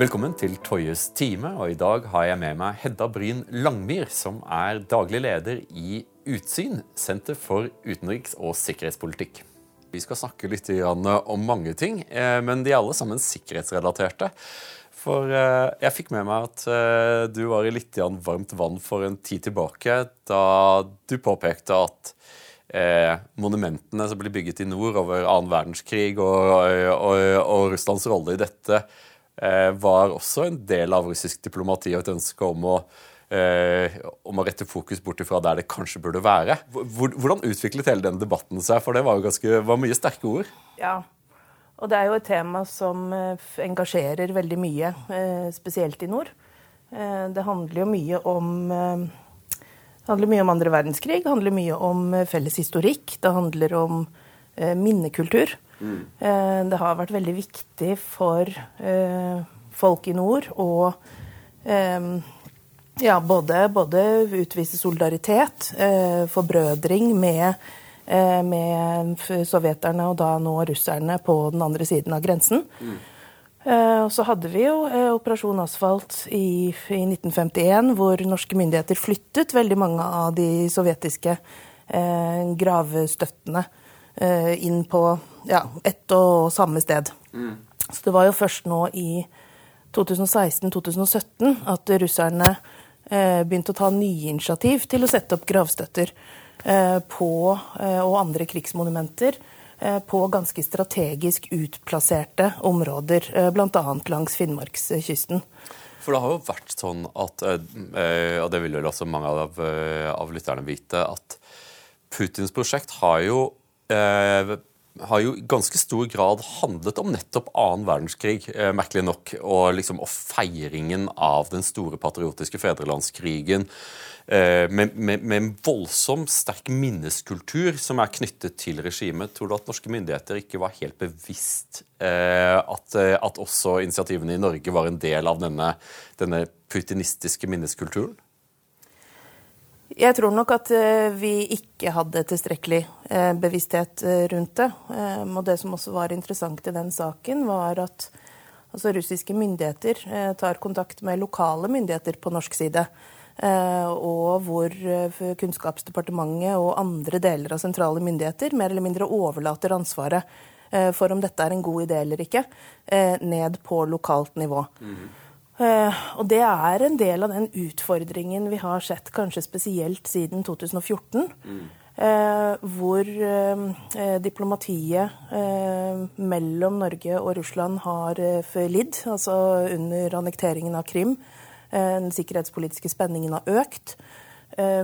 Velkommen til Toyes time, og i dag har jeg med meg Hedda Bryn Langmyr, som er daglig leder i Utsyn, Senter for utenriks- og sikkerhetspolitikk. Vi skal snakke litt om mange ting, eh, men de er alle sammen sikkerhetsrelaterte. For eh, jeg fikk med meg at eh, du var i litt varmt vann for en tid tilbake, da du påpekte at monumentene som blir bygget i nord over annen verdenskrig og, og, og Russlands rolle i dette, Eh, var også en del av russisk diplomati og et ønske om å, eh, om å rette fokus bort ifra der det kanskje burde være. Hvordan utviklet hele den debatten seg? For det var jo ganske, var mye sterke ord. Ja, og det er jo et tema som eh, engasjerer veldig mye, spesielt i nord. Det handler jo mye om det handler mye om andre verdenskrig, det handler mye om felles historikk. Det handler om minnekultur. Mm. Det har vært veldig viktig for eh, folk i nord å eh, ja, både, både, utvise solidaritet, forbrødring med, med sovjeterne og da nå russerne på den andre siden av grensen. Mm. Så hadde vi jo Operasjon Asfalt i, i, 1951, hvor norske myndigheter flyttet veldig mange av de sovjetiske gravstøttene inn på ja, ett og samme sted. Mm. Så det var jo først nå i 2016-2017 at russerne eh, begynte å ta nye initiativ til å sette opp gravstøtter eh, på, eh, og andre krigsmonumenter eh, på ganske strategisk utplasserte områder, eh, bl.a. langs Finnmarkskysten. For det har jo vært sånn at, eh, og det vil vel også mange av, av lytterne vite, at Putins prosjekt har jo har jo i ganske stor grad handlet om nettopp annen verdenskrig, eh, merkelig nok, og, liksom, og feiringen av den store patriotiske fedrelandskrigen. Eh, med, med, en voldsom sterk minneskultur som er knyttet til regimet. Tror du at norske myndigheter ikke var helt bevisst eh, at, at, også initiativene i Norge var en del av denne, denne putinistiske minneskulturen? Jeg tror nok at eh, vi ikke hadde tilstrekkelig eh, bevissthet eh, rundt det. Og det som også var interessant i den saken, var at altså, russiske myndigheter tar kontakt med lokale myndigheter på norsk side. Og hvor Kunnskapsdepartementet og andre deler av sentrale myndigheter mer eller mindre overlater ansvaret for om dette er en god idé eller ikke, ned på lokalt nivå. Mm. Uh, og det er en del av den utfordringen vi har sett kanskje spesielt siden 2014. Mm. Uh, hvor uh, diplomatiet mellom Norge og Russland har lidd. Altså under annekteringen av Krim. den sikkerhetspolitiske spenningen har økt.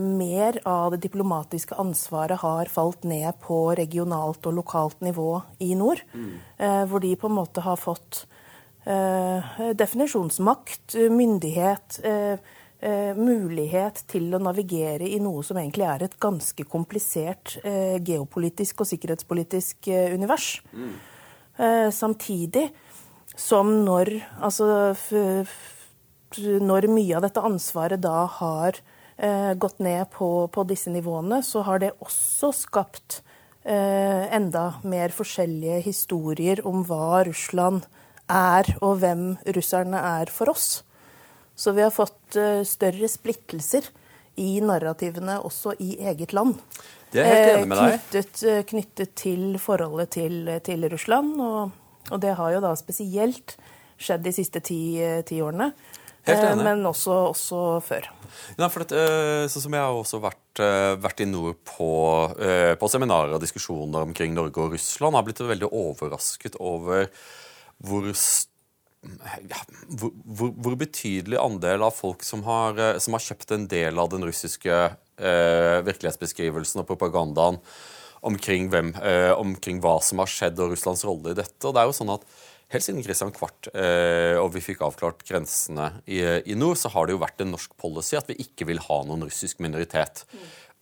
mer av det diplomatiske ansvaret har falt ned på regionalt og lokalt nivå i nord. Mm. hvor de på en måte har fått Eh, definisjonsmakt, myndighet, eh, eh, mulighet til å navigere i noe som egentlig er et ganske komplisert geopolitisk og sikkerhetspolitisk univers. Samtidig som når altså når mye av dette ansvaret da har eh, gått ned på, på, disse nivåene, så har det også skapt eh, enda mer forskjellige historier om hva Russland er, og hvem russerne er for oss. Så vi har fått uh, større splittelser i narrativene også i eget land. Det er helt enig med deg. Eh, knyttet, uh, knyttet til forholdet til, til Russland. Og, og, det har jo da spesielt skjedd de siste ti, ti årene. Men også, også før. Ja, for dette, sånn som Jeg har også vært, vært i nord på, på seminarer og diskusjoner omkring Norge og Russland. har blitt veldig overrasket over hvor, ja, hvor, hvor, betydelig andel av folk som har, eh, som har, kjøpt en del av den russiske eh, virkelighetsbeskrivelsen og propagandaen omkring, hvem, eh, omkring, hva som har skjedd og Russlands rolle i dette. Og det er jo sånn at Helt siden Kristian Kvart eh, og vi fikk avklart grensene i, i, nord, så har det jo vært en norsk policy at vi ikke vil ha noen russisk minoritet.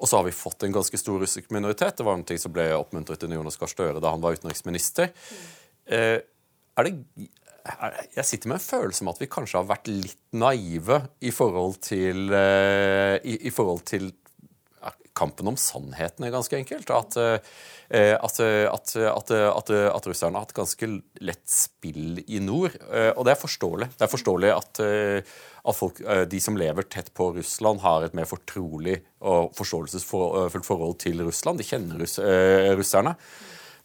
Og så har vi fått en ganske stor russisk minoritet. Det var noe som ble oppmuntret under Jonas Gahr Støre da han var utenriksminister. Mm. Eh, er det jeg sitter med en følelse om at vi kanskje har vært litt naive i forhold til, eh, i, i forhold til kampen om sannheten ganske enkelt. At, at, at, at, russerne har hatt ganske lett spill i nord. Og det er forståelig. Det er forståelig at, folk, de som lever tett på Russland, har et mer fortrolig og forståelsesfullt forhold til Russland. De kjenner russ, russerne.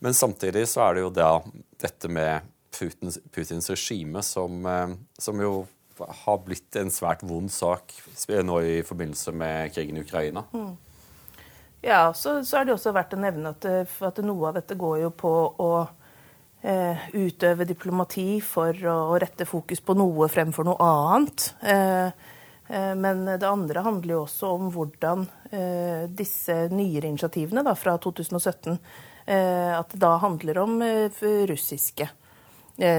Men samtidig så er det jo da dette med Putins, Putins regime som, som jo har blitt en svært vond sak nå i forbindelse med krigen i Ukraina. Mm. Ja, så, så er det også verdt å nevne at, eh, at, noe av dette går jo på å eh, utøve diplomati for å, å, rette fokus på noe fremfor noe annet. Eh, eh, men det andre handler jo også om hvordan eh, disse nyere initiativene da, fra 2017 eh, At det da handler om russiske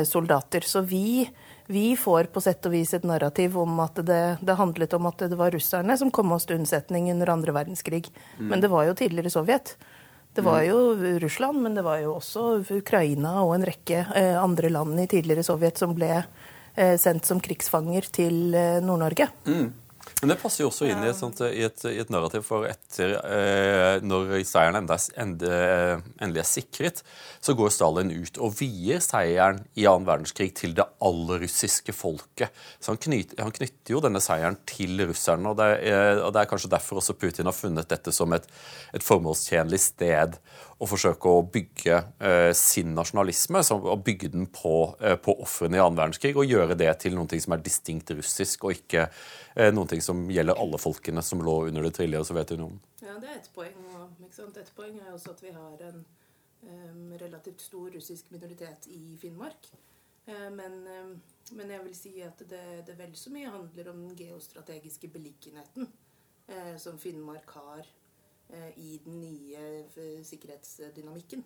soldater. Så vi vi får på sett og vis et narrativ om at det, det, handlet om at det var russerne som kom oss til unnsetning under andre verdenskrig. Mm. Men det var jo tidligere Sovjet. Det var mm. jo Russland, men det var jo også Ukraina og en rekke eh, andre land i tidligere Sovjet som ble eh, sendt som krigsfanger til eh, Nord-Norge. Mm. Men det passer jo også inn i et, sånt, i et, i et narrativ, for etter eh, Når seieren endelig er sikret, så går Stalin ut og vier seieren i annen verdenskrig til det allrussiske folket. Så han knyter, han knytter, jo denne seieren til russerne, og det, er, og det er kanskje derfor også Putin har funnet dette som et, et formålstjenlig sted å forsøke å bygge eh, sin nasjonalisme, og bygge den på, eh, på ofrene i annen verdenskrig, og gjøre det til noe som er distinkt russisk, og ikke eh, noe som gjelder alle folkene som lå under det tidligere Sovjetunionen. Ja, det er et poeng. Og, et poeng er også at vi har en um, relativt stor russisk minoritet i Finnmark. Uh, men, um, men, jeg vil si at det, det vel så mye handler om den geostrategiske beliggenheten uh, som Finnmark har uh, i den nye sikkerhetsdynamikken.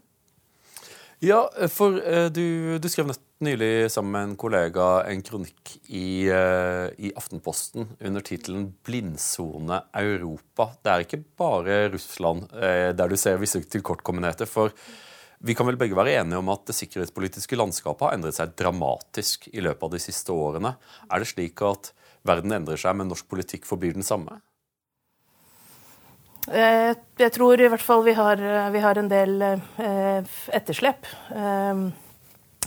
Ja, for du, du, skrev nylig sammen med en kollega en kronikk i, i Aftenposten under tittelen 'Blindsone Europa'. Det er ikke bare Russland der du ser visse tilkortkommenheter. For vi kan vel begge være enige om at det sikkerhetspolitiske landskapet har endret seg dramatisk i løpet av de siste årene. Er det slik at verden endrer seg, men norsk politikk forblir den samme? Eh, jeg tror i hvert fall vi har, vi har en del etterslep.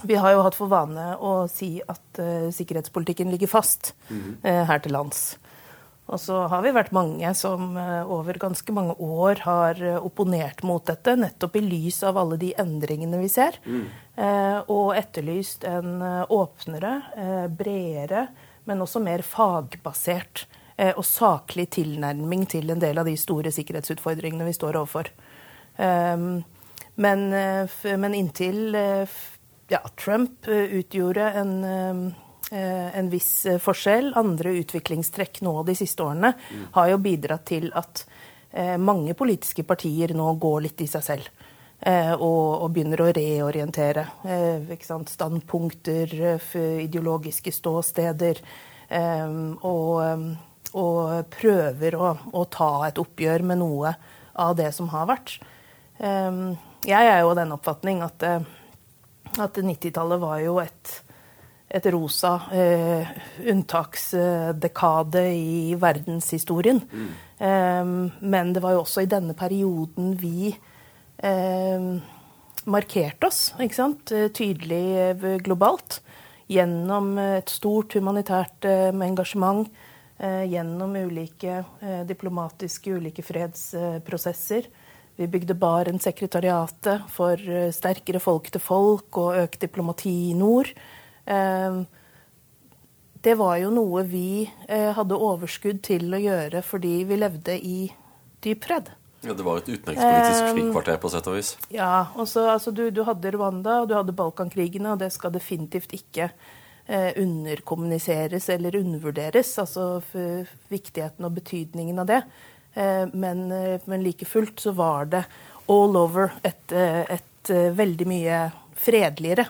Vi har jo hatt for vane å si at sikkerhetspolitikken ligger fast mm. her til lands. Og så har vi vært mange som over ganske mange år har opponert mot dette, nettopp i lys av alle de endringene vi ser, mm. og etterlyst en åpnere, bredere, men også mer fagbasert og saklig tilnærming til en del av de store sikkerhetsutfordringene vi står overfor. Ehm, men, men inntil ja, Trump utgjorde en, en viss forskjell, andre utviklingstrekk nå de siste årene, har jo bidratt til at mange politiske partier nå går litt i seg selv. Og, og, begynner å reorientere standpunkter, ideologiske ståsteder. Og, og prøver å, å, ta et oppgjør med noe av det som har vært. Jeg er jo av den oppfatning at, eh, at 90-tallet var jo et, et rosa eh, unntaksdekade i verdenshistorien. Mm. Eh, men det var jo også i denne perioden vi eh, markerte oss ikke sant? Eh, tydelig eh, globalt. Gjennom et stort humanitært engasjement Eh, gjennom ulike eh, diplomatiske, ulike fredsprosesser. Vi bygde Barents-sekretariatet for eh, sterkere folk-til-folk og økt diplomati i nord. Det var jo noe vi hadde overskudd til å gjøre fordi vi levde i dyp fred. Ja, Det var et utenrikspolitisk frikvarter på sett og vis? Ja. Også, altså, du, du, hadde Rwanda og du hadde Balkankrigene, og det skal definitivt ikke Eh, underkommuniseres eller undervurderes. Altså viktigheten og betydningen av det. Eh, men, eh, men like fullt så var det all over et, et veldig mye fredeligere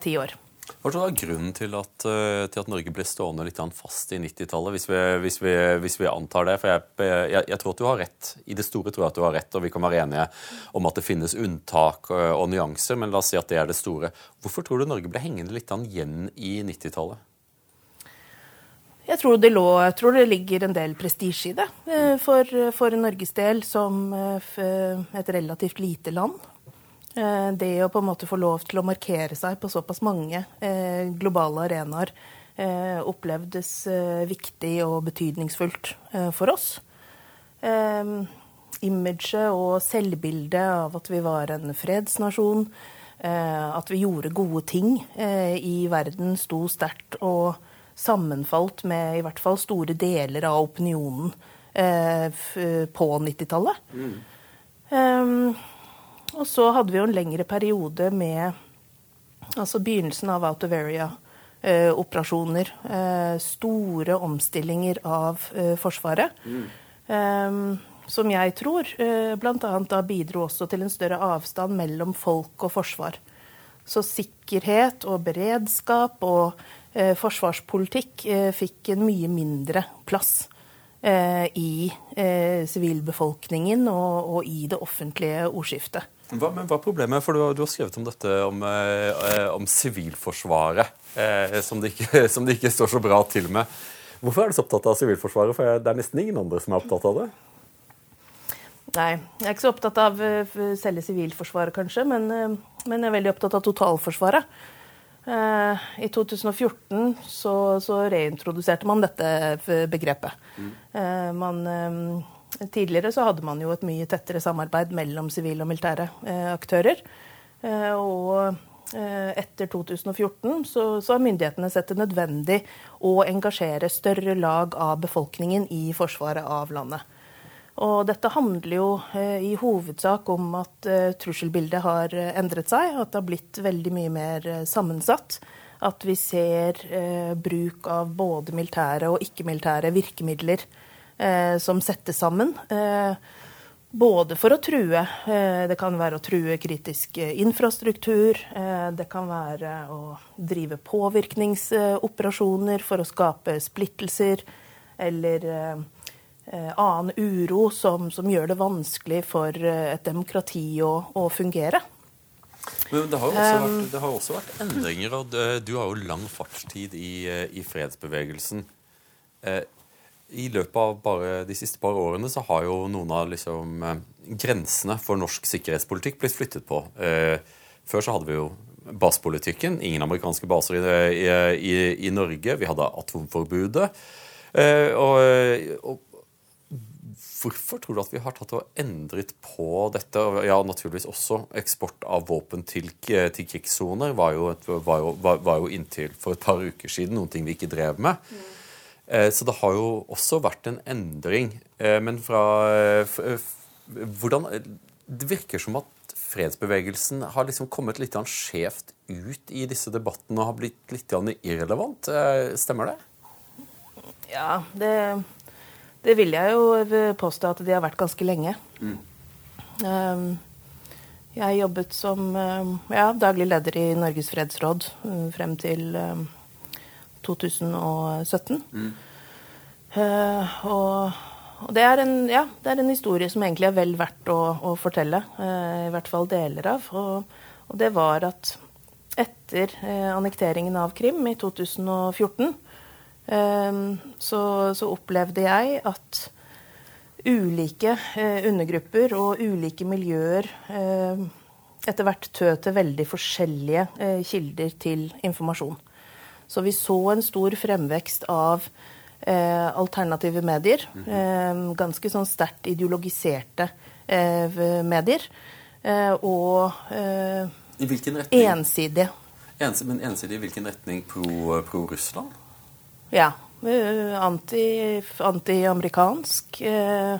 tiår. Hva tror du er grunnen til at, eh, til at, Norge ble stående litt fast i 90-tallet, hvis, hvis, hvis, vi antar det? For jeg, jeg, jeg, tror at du har rett. I det store tror jeg at du har rett, og vi kan være enige om at det finnes unntak og, og nyanser, men la oss si at det er det store. Hvorfor tror du Norge ble hengende litt igjen i 90-tallet? Jeg tror, det lå, jeg tror det ligger en del prestisje i det eh, for, for, Norges del som eh, et relativt lite land. Eh, det å på en måte få lov til å markere seg på såpass mange globale arenaer opplevdes viktig og betydningsfullt for oss. Imaget og selvbildet av at vi var en fredsnasjon, at vi gjorde gode ting i verden, sto sterkt. og sammenfalt med i hvert fall store deler av opinionen eh, på 90-tallet. Mm. Um, og så hadde vi jo en lengre periode med altså begynnelsen av Area-operasjoner. Eh, eh, store omstillinger av eh, Forsvaret. Mm. Um, som jeg tror eh, bl.a. da bidro også til en større avstand mellom folk og forsvar. Så sikkerhet og beredskap og Eh, forsvarspolitikk eh, fikk en mye mindre plass eh, i sivilbefolkningen og, og, i det offentlige ordskiftet. Hva, men hva er problemet? For du har, du har skrevet om dette om, om Sivilforsvaret, eh, som, det ikke, som, det ikke, står så bra til med. Hvorfor er du så opptatt av Sivilforsvaret? For det er nesten ingen andre som er opptatt av det. Nei, jeg er ikke så opptatt av selve Sivilforsvaret, kanskje, men, men jeg er veldig opptatt av totalforsvaret. Eh, I 2014 så, så, reintroduserte man dette begrepet. Mm. Man, eh, tidligere så hadde man jo et mye tettere samarbeid mellom sivile og militære aktører. Og etter 2014 så, så har myndighetene sett det nødvendig å engasjere større lag av befolkningen i forsvaret av landet. Og dette handler jo eh, i hovedsak om at eh, trusselbildet har eh, endret seg, at det har blitt veldig mye mer sammensatt. At vi ser bruk av både militære og ikke-militære virkemidler som settes sammen. Både for å true. Det kan være å true kritisk infrastruktur. Det kan være å drive påvirkningsoperasjoner for å skape splittelser. Eller annen uro som, som, gjør det vanskelig for eh, et demokrati å, å fungere. Men det har, jo også vært, det har også vært endringer, og du har jo lang fartstid i, eh, i fredsbevegelsen. I løpet av bare de siste par årene så har jo noen av liksom, grensene for norsk sikkerhetspolitikk blitt flyttet på. Før så hadde vi jo basepolitikken. Ingen amerikanske baser i, i, i Norge. Vi hadde atomforbudet. Og, og Hvorfor tror du at vi har tatt og endret på dette? Ja, naturligvis også eksport av våpen til, til krigssoner var, var, var, var, jo inntil for et par uker siden noen ting vi ikke drev med. Mm. Eh, så det har jo også vært en endring. Eh, men fra eh, hvordan Det virker som at fredsbevegelsen har liksom kommet litt skjevt ut i disse debattene og har blitt litt irrelevant. Stemmer det? Ja, det det vil jeg jo påstå at de har vært ganske lenge. Mm. Um, jeg jobbet som um, ja, daglig leder i Norges fredsråd uh, frem til 2017. Um, mm. Uh, og, og det, er en, ja, det er en historie som egentlig er vel verdt å, å fortelle. Uh, I hvert fall deler av. Og, og det var at etter annekteringen av Krim i 2014 Ehm, så, så opplevde jeg at ulike eh, undergrupper og ulike miljøer eh, etter hvert tød til veldig forskjellige eh, kilder til informasjon. Så vi så en stor fremvekst av eh, alternative medier. Eh, ganske sånn sterkt ideologiserte eh, medier. og I hvilken retning? ensidige. Ens, men ensidig i hvilken retning? Pro, pro Russland? Ja. Eh, anti-amerikansk. Anti eh,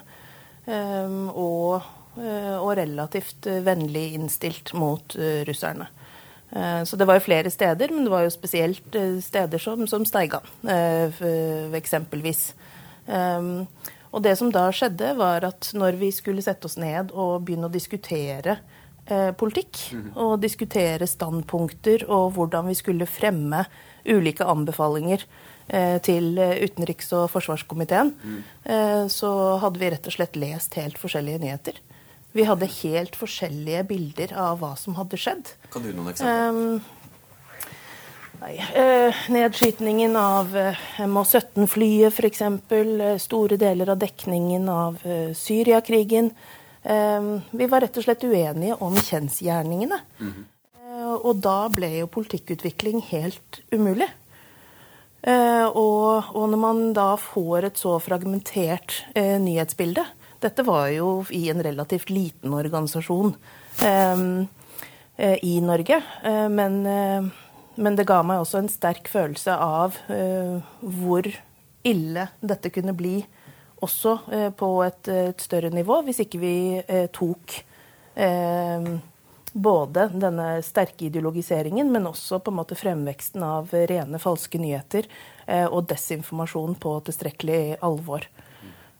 og, eh, og, relativt vennlig innstilt mot russerne. Så det var jo flere steder, men det var jo spesielt steder som, som Steigan, eksempelvis. Og det som da skjedde, var at når vi skulle sette oss ned og begynne å diskutere politikk, mhm. og diskutere standpunkter og hvordan vi skulle fremme ulike anbefalinger Eh, til utenriks- og forsvarskomiteen, mm. så hadde vi rett og slett lest helt forskjellige nyheter. Vi hadde helt forskjellige bilder av hva som hadde skjedd. Kan du noen eksempler? Nei, eh, Nedskytningen av eh, MH17-flyet f.eks. Eh, store deler av dekningen av eh, Syriakrigen. Eh, vi var rett og slett uenige om kjensgjerningene. Mm og da ble jo politikkutvikling helt umulig. Og, og, når man da får et så fragmentert nyhetsbilde Dette var jo i en relativt liten organisasjon i Norge. men men det ga meg også en sterk følelse av hvor ille dette kunne bli også på et, et, større nivå, hvis ikke vi tok tok både denne sterke ideologiseringen, men også på en måte fremveksten av rene falske nyheter og desinformasjon på tilstrekkelig alvor.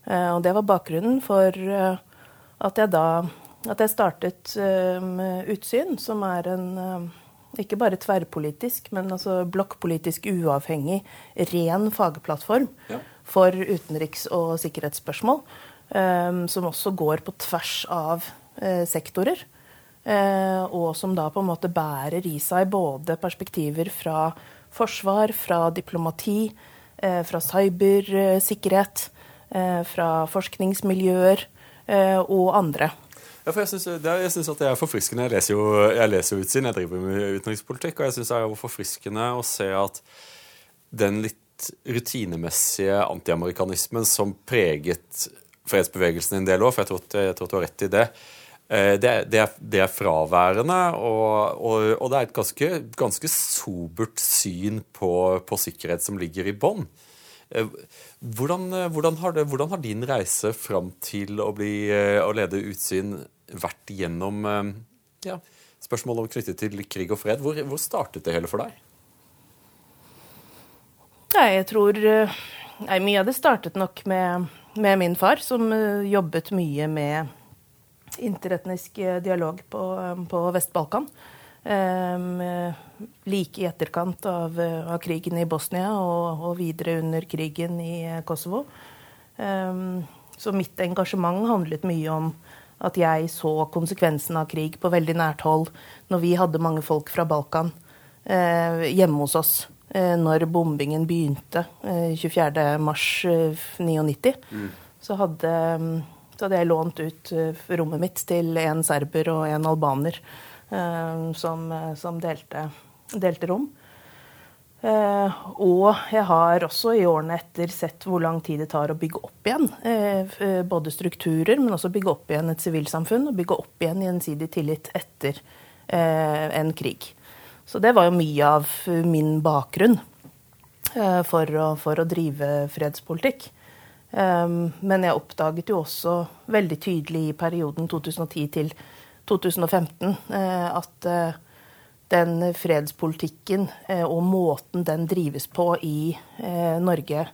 Og det var bakgrunnen for at jeg da at jeg startet Utsyn, som er en ikke bare tverrpolitisk, men altså blokkpolitisk uavhengig, ren fagplattform ja. for utenriks- og sikkerhetsspørsmål. Som også går på tvers av sektorer. Uh, og som da på en måte bærer i seg både perspektiver fra forsvar, fra diplomati, uh, fra cybersikkerhet, fra forskningsmiljøer og andre. Ja, Jeg syns at det er forfriskende. Jeg leser jo, jeg leser utsyn, jeg driver med utenrikspolitikk, og jeg syns det er forfriskende å se at den litt rutinemessige antiamerikanismen som preget fredsbevegelsen en del år, for jeg tror, du har rett i det, eh, det, det, er, det er, fraværende, og, og, og, det er et ganske, ganske sobert syn på, på sikkerhet som ligger i bånn. Eh, hvordan, hvordan, har hvordan, har din reise fram til å, bli, eh, å lede Utsyn vært gjennom eh, ja, spørsmål knyttet til krig og fred. Hvor, hvor, startet det hele for deg? Nei, jeg tror eh, nei, Mye av det startet nok med, med min far, som eh, jobbet mye med interetnisk dialog på, på Vest-Balkan. Um, like i etterkant av, av, krigen i Bosnia og, og, videre under krigen i Kosovo. Um, så mitt engasjement handlet mye om at jeg så konsekvensen av krig på veldig nært hold når vi hadde mange folk fra Balkan eh, hjemme hos oss eh, når bombingen begynte eh, 24.3.99. Mm. Så, hadde, så hadde jeg lånt ut eh, rommet mitt til en serber og en albaner eh, som, som delte, delte rom. Og jeg har også i årene etter sett hvor lang tid det tar å bygge opp igjen både strukturer, men også bygge opp igjen et sivilsamfunn og bygge opp igjen gjensidig tillit etter en krig. Så det var jo mye av min bakgrunn for å, for, å, drive fredspolitikk. Um, men jeg oppdaget jo også veldig tydelig i perioden 2010 til 2015 at den fredspolitikken eh, og måten den drives på i eh, Norge,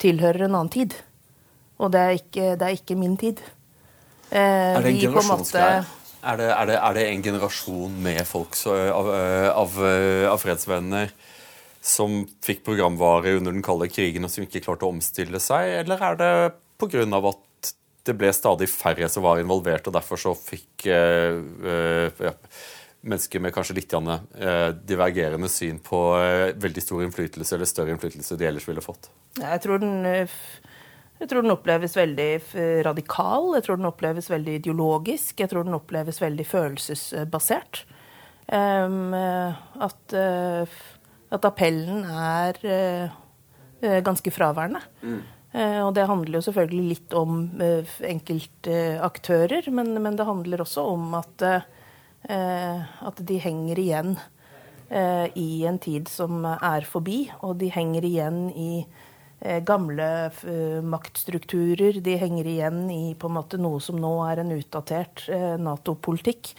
tilhører en annen tid. Og det er ikke, det er ikke min tid. Eh, er det en generasjonsgreie? Er er, er det, en generasjon med folk så, av, av, av, fredsvenner som fikk programvare under den kalde krigen, og som ikke klarte å omstille seg, eller er det pga. at det ble stadig færre som var involvert, og derfor så fikk uh, ja, mennesker med kanskje litt eh, divergerende syn på veldig stor innflytelse eller større innflytelse de ellers ville fått? Jeg tror den, jeg tror den oppleves veldig radikal. Jeg tror den oppleves veldig ideologisk. Jeg tror den oppleves veldig følelsesbasert. Um, at, uh, at, appellen er uh, ganske fraværende. Mm. Uh, og det handler jo selvfølgelig litt om enkeltaktører, men, men, det handler også om at Eh, at de henger igjen eh, i en tid som er forbi, og de henger igjen i eh, gamle maktstrukturer. De henger igjen i på en måte noe som nå er en utdatert Nato-politikk.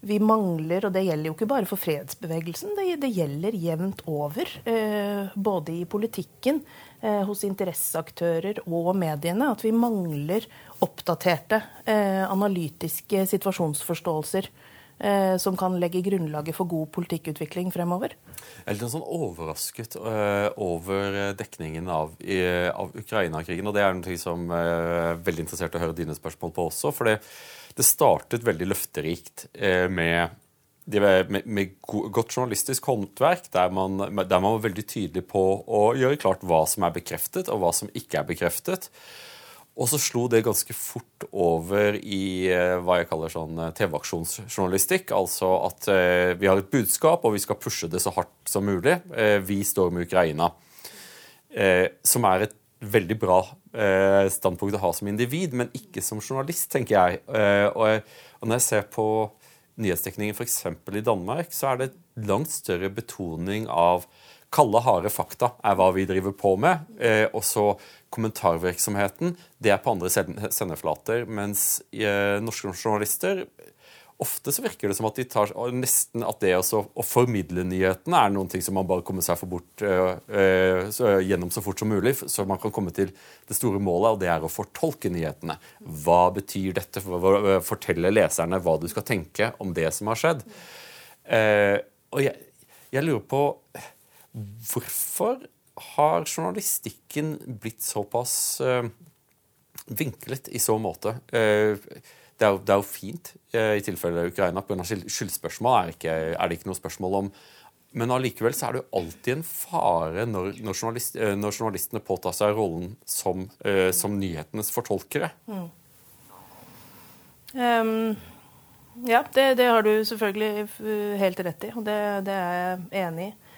Vi mangler, og det gjelder jo ikke bare for fredsbevegelsen, det, det gjelder jevnt over. Både i politikken, hos interesseaktører og mediene. At vi mangler oppdaterte eh, analytiske situasjonsforståelser eh, som kan legge grunnlaget for god politikkutvikling fremover. Jeg er litt sånn overrasket uh, over dekningen av, av Ukraina-krigen. og Det er noe som jeg uh, er veldig interessert å høre dine spørsmål på også. For det, det startet veldig løfterikt med med, med, godt journalistisk håndverk, der man, der man var veldig tydelig på å gjøre klart hva som er bekreftet, og hva som ikke er bekreftet. Og så slo det ganske fort over i eh, hva jeg kaller sånn eh, TV-aksjonsjournalistikk. Altså at eh, vi har et budskap, og vi skal pushe det så hardt som mulig. vi står med Ukraina. som er et veldig bra standpunkt å ha som individ, men ikke som journalist, tenker jeg. og, når jeg ser på nyhetsdekningen f.eks. i Danmark, så er det langt større betoning av kalde, harde fakta er hva vi driver på med. Og så kommentarvirksomheten, det er på andre sendeflater. Mens eh, norske journalister Ofte så virker det som at de tar nesten at det også, å formidle nyhetene er noen ting som man bare kommer seg for bort, øh, så, gjennom så fort som mulig, så man kan komme til det store målet, og det er å fortolke nyhetene. Hva betyr dette? For, fortelle leserne hva du skal tenke om det som har skjedd. Uh, og jeg, jeg lurer på Hvorfor har journalistikken blitt såpass uh, vinklet i så måte? Uh, det er, jo, det er, jo, fint uh, i tilfelle Ukraina. Pga. skyldspørsmål er, ikke, er det ikke noe spørsmål om. Men allikevel så er det jo alltid en fare når, når, journalist, når journalistene påtar seg rollen som, som nyhetenes fortolkere. Mm. Um, ja, det, det, har du selvfølgelig helt rett i, og det, det er jeg enig i.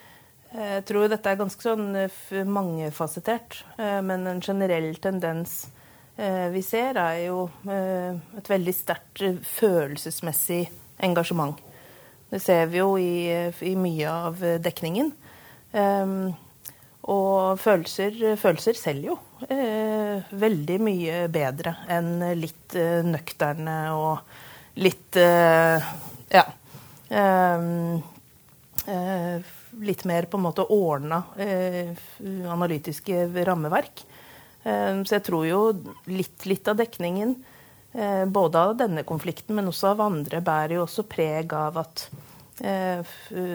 Jeg tror dette er ganske sånn eh, mangefasettert, eh, men en generell tendens eh, vi ser, er jo et veldig sterkt følelsesmessig engasjement. Det ser vi jo i, i mye av dekningen. Og følelser, følelser selger jo veldig mye bedre enn litt nøkterne og litt ja litt mer på en måte ordna eh, analytiske rammeverk. Eh, så jeg tror jo litt, litt av dekningen, eh, både av denne konflikten, men også av andre, bærer jo også preg av at eh,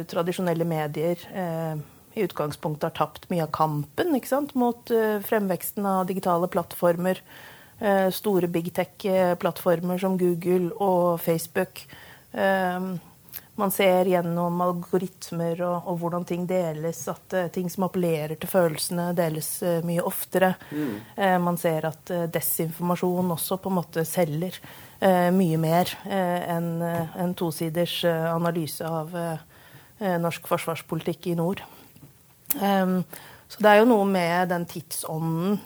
tradisjonelle medier eh, i utgangspunktet har tapt mye av kampen ikke sant? mot eh, fremveksten av digitale plattformer. store big tech-plattformer som Google og Facebook. Man ser gjennom algoritmer og, og hvordan ting deles, at uh, ting som appellerer til følelsene, deles uh, mye oftere. Mm. Uh, man ser at desinformasjon også på en måte selger mye mer enn en tosiders analyse av norsk forsvarspolitikk i nord. Um, så det er jo noe med den tidsånden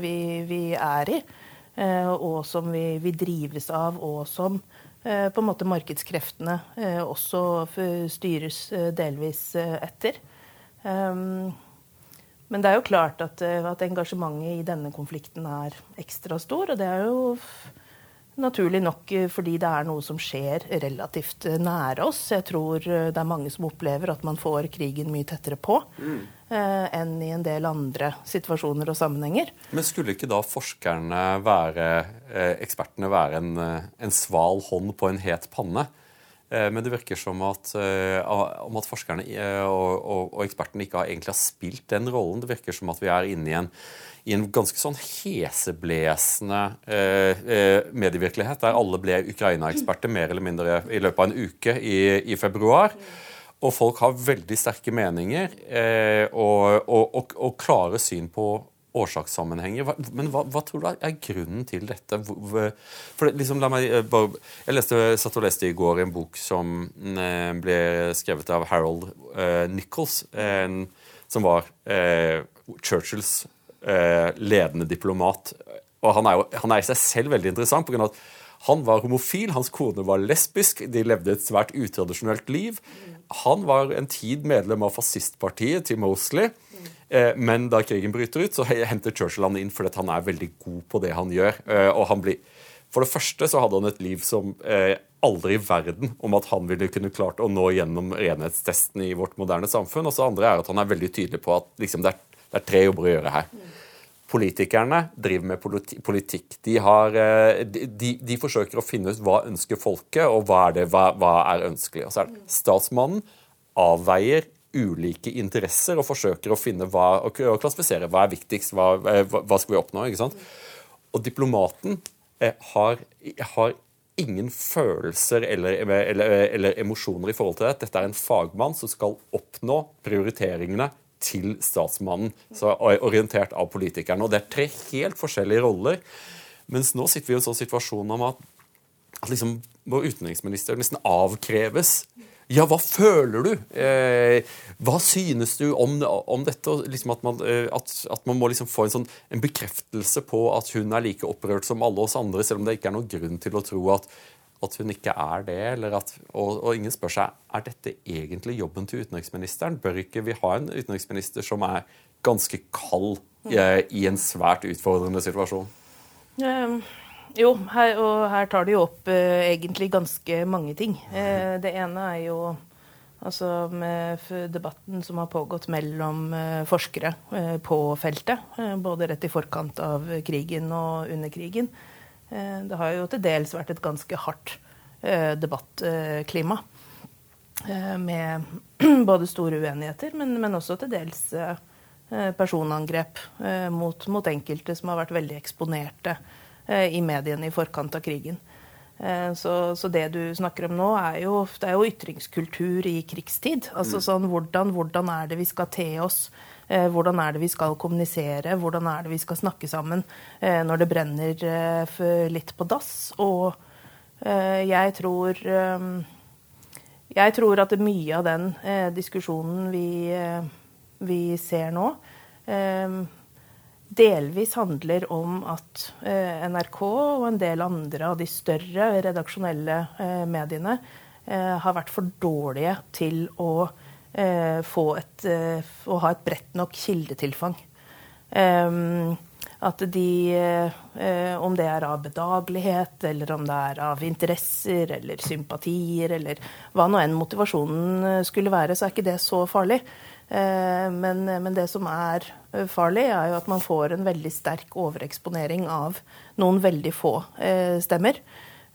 vi, vi, er i, og som vi, vi drives av, og som på en måte markedskreftene eh, også styres eh, delvis etter. Ehm, men det er jo klart at, at, engasjementet i denne konflikten er ekstra stor. Og det er jo naturlig nok fordi det er noe som skjer relativt nære oss. Jeg tror det er mange som opplever at man får krigen mye tettere på. Mm. Eh, enn i en del andre situasjoner og sammenhenger. Men skulle ikke da forskerne være, eh, ekspertene være en, eh, en sval hånd på en het panne? Men det virker som at, om at forskerne og, og, og, ekspertene ikke har, egentlig har spilt den rollen. Det virker som at vi er inne i en, i en ganske sånn heseblesende eh, medievirkelighet, der alle ble Ukraina-eksperter mer eller mindre i løpet av en uke i, i februar. Og folk har veldig sterke meninger eh, og, og, og, og, klare syn på årsakssammenhenger. Men hva, hva, tror du er grunnen til dette? For liksom, meg, eh, bare, jeg leste, satt og leste i går en bok som eh, ble skrevet av Harold eh, Nichols, eh, som var eh, Churchills ledende diplomat. Og han er, jo, han er i seg selv veldig interessant. På grunn av at han var homofil, hans kone var lesbisk, de levde et svært utradisjonelt liv. Han var en tid medlem av fascistpartiet til Mosley. Eh, men da krigen bryter ut, så henter Churchill han inn fordi han er veldig god på det han gjør. Eh, og han blir, For det første så hadde han et liv som eh, aldri i verden om at han ville kunne klart å nå gjennom renhetstesten i vårt moderne samfunn. Og så andre er at han er veldig tydelig på at liksom, det, er, det, er, tre jobber å gjøre her. Politikerne driver med politikk. De, har, de, de, de, forsøker å finne ut hva ønsker folket, og hva er, det, hva, hva er ønskelig. Og så er det Statsmannen avveier ulike interesser og forsøker å finne hva, og klassifisere hva er viktigst, hva, hva skal vi oppnå. ikke sant? Og diplomaten eh, har, har ingen følelser eller, eller, eller, emosjoner i forhold til det. Dette er en fagmann som skal oppnå prioriteringene til statsmannen, er orientert av politikerne. Og Det er tre helt forskjellige roller. Mens nå sitter vi i en sånn situasjon om at, at liksom, vår utenriksminister nesten avkreves ja, hva føler du? Eh, hva synes du om, om dette? Liksom at, man, eh, at, at, man, må liksom få en, sånn, en, bekreftelse på at hun er like opprørt som alle oss andre, selv om det ikke er noen grunn til å tro at, at hun ikke er det. Og, og, ingen spør seg er dette egentlig jobben til utenriksministeren. Bør ikke vi ha en utenriksminister som er ganske kald eh, i en svært utfordrende situasjon? Um. Jo, her, og her tar de jo opp eh, egentlig ganske mange ting. Eh, det ene er jo altså med debatten som har pågått mellom eh, forskere eh, på feltet. Eh, både rett i forkant av krigen og under krigen. Eh, det har jo til dels vært et ganske hardt debattklima. med både store uenigheter, men, men også til dels personangrep mot, mot enkelte som har vært veldig eksponerte Eh, i mediene i forkant av krigen. Eh, så, så, det du snakker om nå, er jo, det er jo ytringskultur i krigstid. Altså mm. sånn hvordan, hvordan er det vi skal te oss? Eh, hvordan er det vi skal kommunisere? Hvordan er det vi skal snakke sammen når det brenner litt på dass? Og jeg tror Jeg tror at mye av den diskusjonen vi, vi ser nå delvis handler om at eh, NRK og en del andre av de større redaksjonelle eh, mediene eh, har vært for dårlige til å, få et, å ha et bredt nok kildetilfang. At de, om det er av bedagelighet, eller om det er av interesser eller sympatier, eller hva nå enn motivasjonen skulle være, så er ikke det så farlig. Eh, men, men, det som er eh, farlig, er jo at man får en veldig sterk overeksponering av noen veldig få eh, stemmer.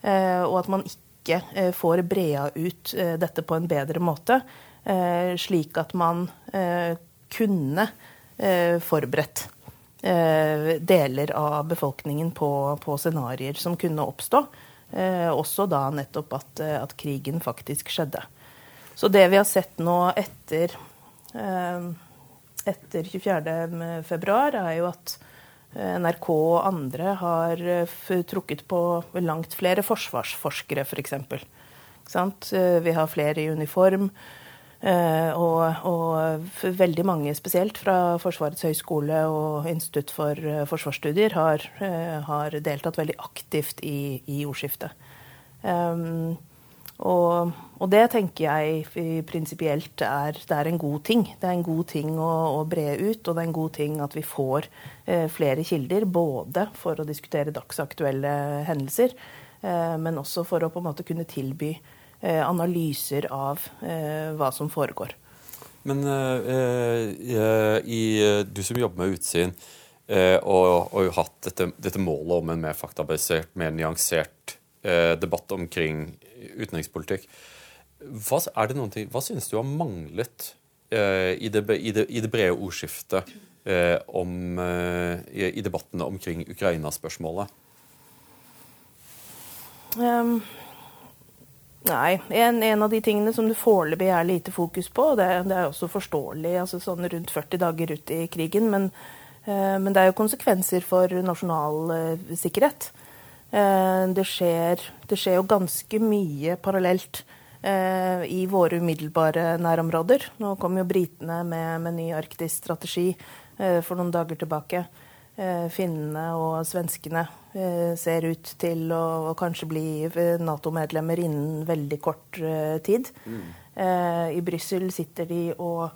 Og at man ikke får brea ut dette på en bedre måte, slik at man kunne forberedt deler av befolkningen på, på scenarioer som kunne oppstå. Også da nettopp at, at krigen faktisk skjedde. Så det vi har sett nå etter Eh, etter 24.2, er jo at eh, NRK og andre har eh, trukket på langt flere forsvarsforskere, f.eks. For Vi har flere i uniform. Og, og, veldig mange, spesielt fra Forsvarets høgskole og Institutt for forsvarsstudier, har, har deltatt veldig aktivt i, i ordskiftet. Um, og, og, det tenker jeg prinsipielt er, det er en god ting. Det er en god ting å, å bre ut, og det er en god ting at vi får eh, flere kilder. Både for å diskutere dagsaktuelle hendelser, eh, men også for å på en måte kunne tilby eh, analyser av eh, hva som foregår. Men eh, eh, i, du som jobber med utsyn, og, har hatt dette, dette, målet om en mer faktabasert, mer nyansert debatt omkring utenrikspolitikk. Hva, er det noen ting, hva synes du har manglet eh, i, det, i, det, i, det, brede ordskiftet eh, om, eh, i, i, debattene omkring Ukraina-spørsmålet? Um, nei. En, en, av de tingene som det foreløpig er lite fokus på, det, det er også forståelig altså sånn rundt 40 dager ut i krigen, men, men det er jo konsekvenser for nasjonal sikkerhet. Eh, det skjer, det skjer jo ganske mye parallelt eh, i våre umiddelbare nærområder. Nå kom jo britene med, med ny arktisk strategi eh, for noen dager tilbake. Finnene og svenskene ser ut til å, å kanskje bli Nato-medlemmer innen veldig kort tid. Mm. I Brussel sitter de og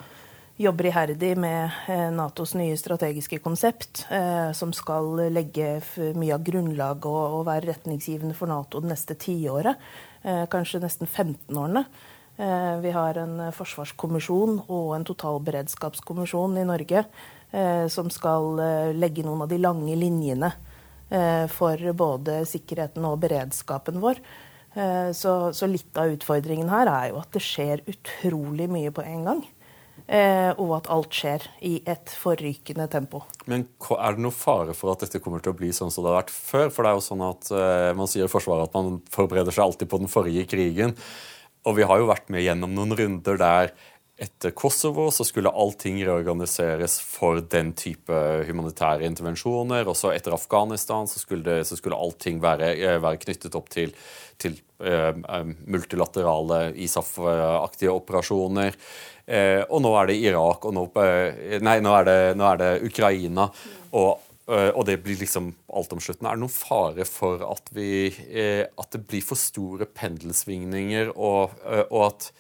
jobber iherdig med eh, Natos nye strategiske konsept, eh, som skal legge mye av grunnlaget og, være retningsgivende for Nato det neste tiåret. Eh, kanskje nesten 15-årene. Vi har en forsvarskommisjon og en totalberedskapskommisjon i Norge som skal legge noen av de lange linjene for både sikkerheten og beredskapen vår. Så, så litt av utfordringen her er jo at det skjer utrolig mye på en gang. Eh, og at alt skjer i et forrykende tempo. Men er det noe fare for at dette kommer til å bli sånn som det har vært før? For det er jo sånn at eh, Man sier i Forsvaret at man forbereder seg alltid på den forrige krigen. Og vi har jo vært med gjennom noen runder der etter Kosovo så skulle allting reorganiseres for den type humanitære intervensjoner. Også etter Afghanistan så skulle, så skulle allting være, eh, være, knyttet opp til, til uh, multilaterale ISAF-aktige operasjoner. Uh, og nå er det Irak, og nå, nei, nå er det, nå er det Ukraina. Og, og, det blir liksom altomsluttende. Er det noen fare for at, vi, at det blir for store pendelsvingninger, og, og at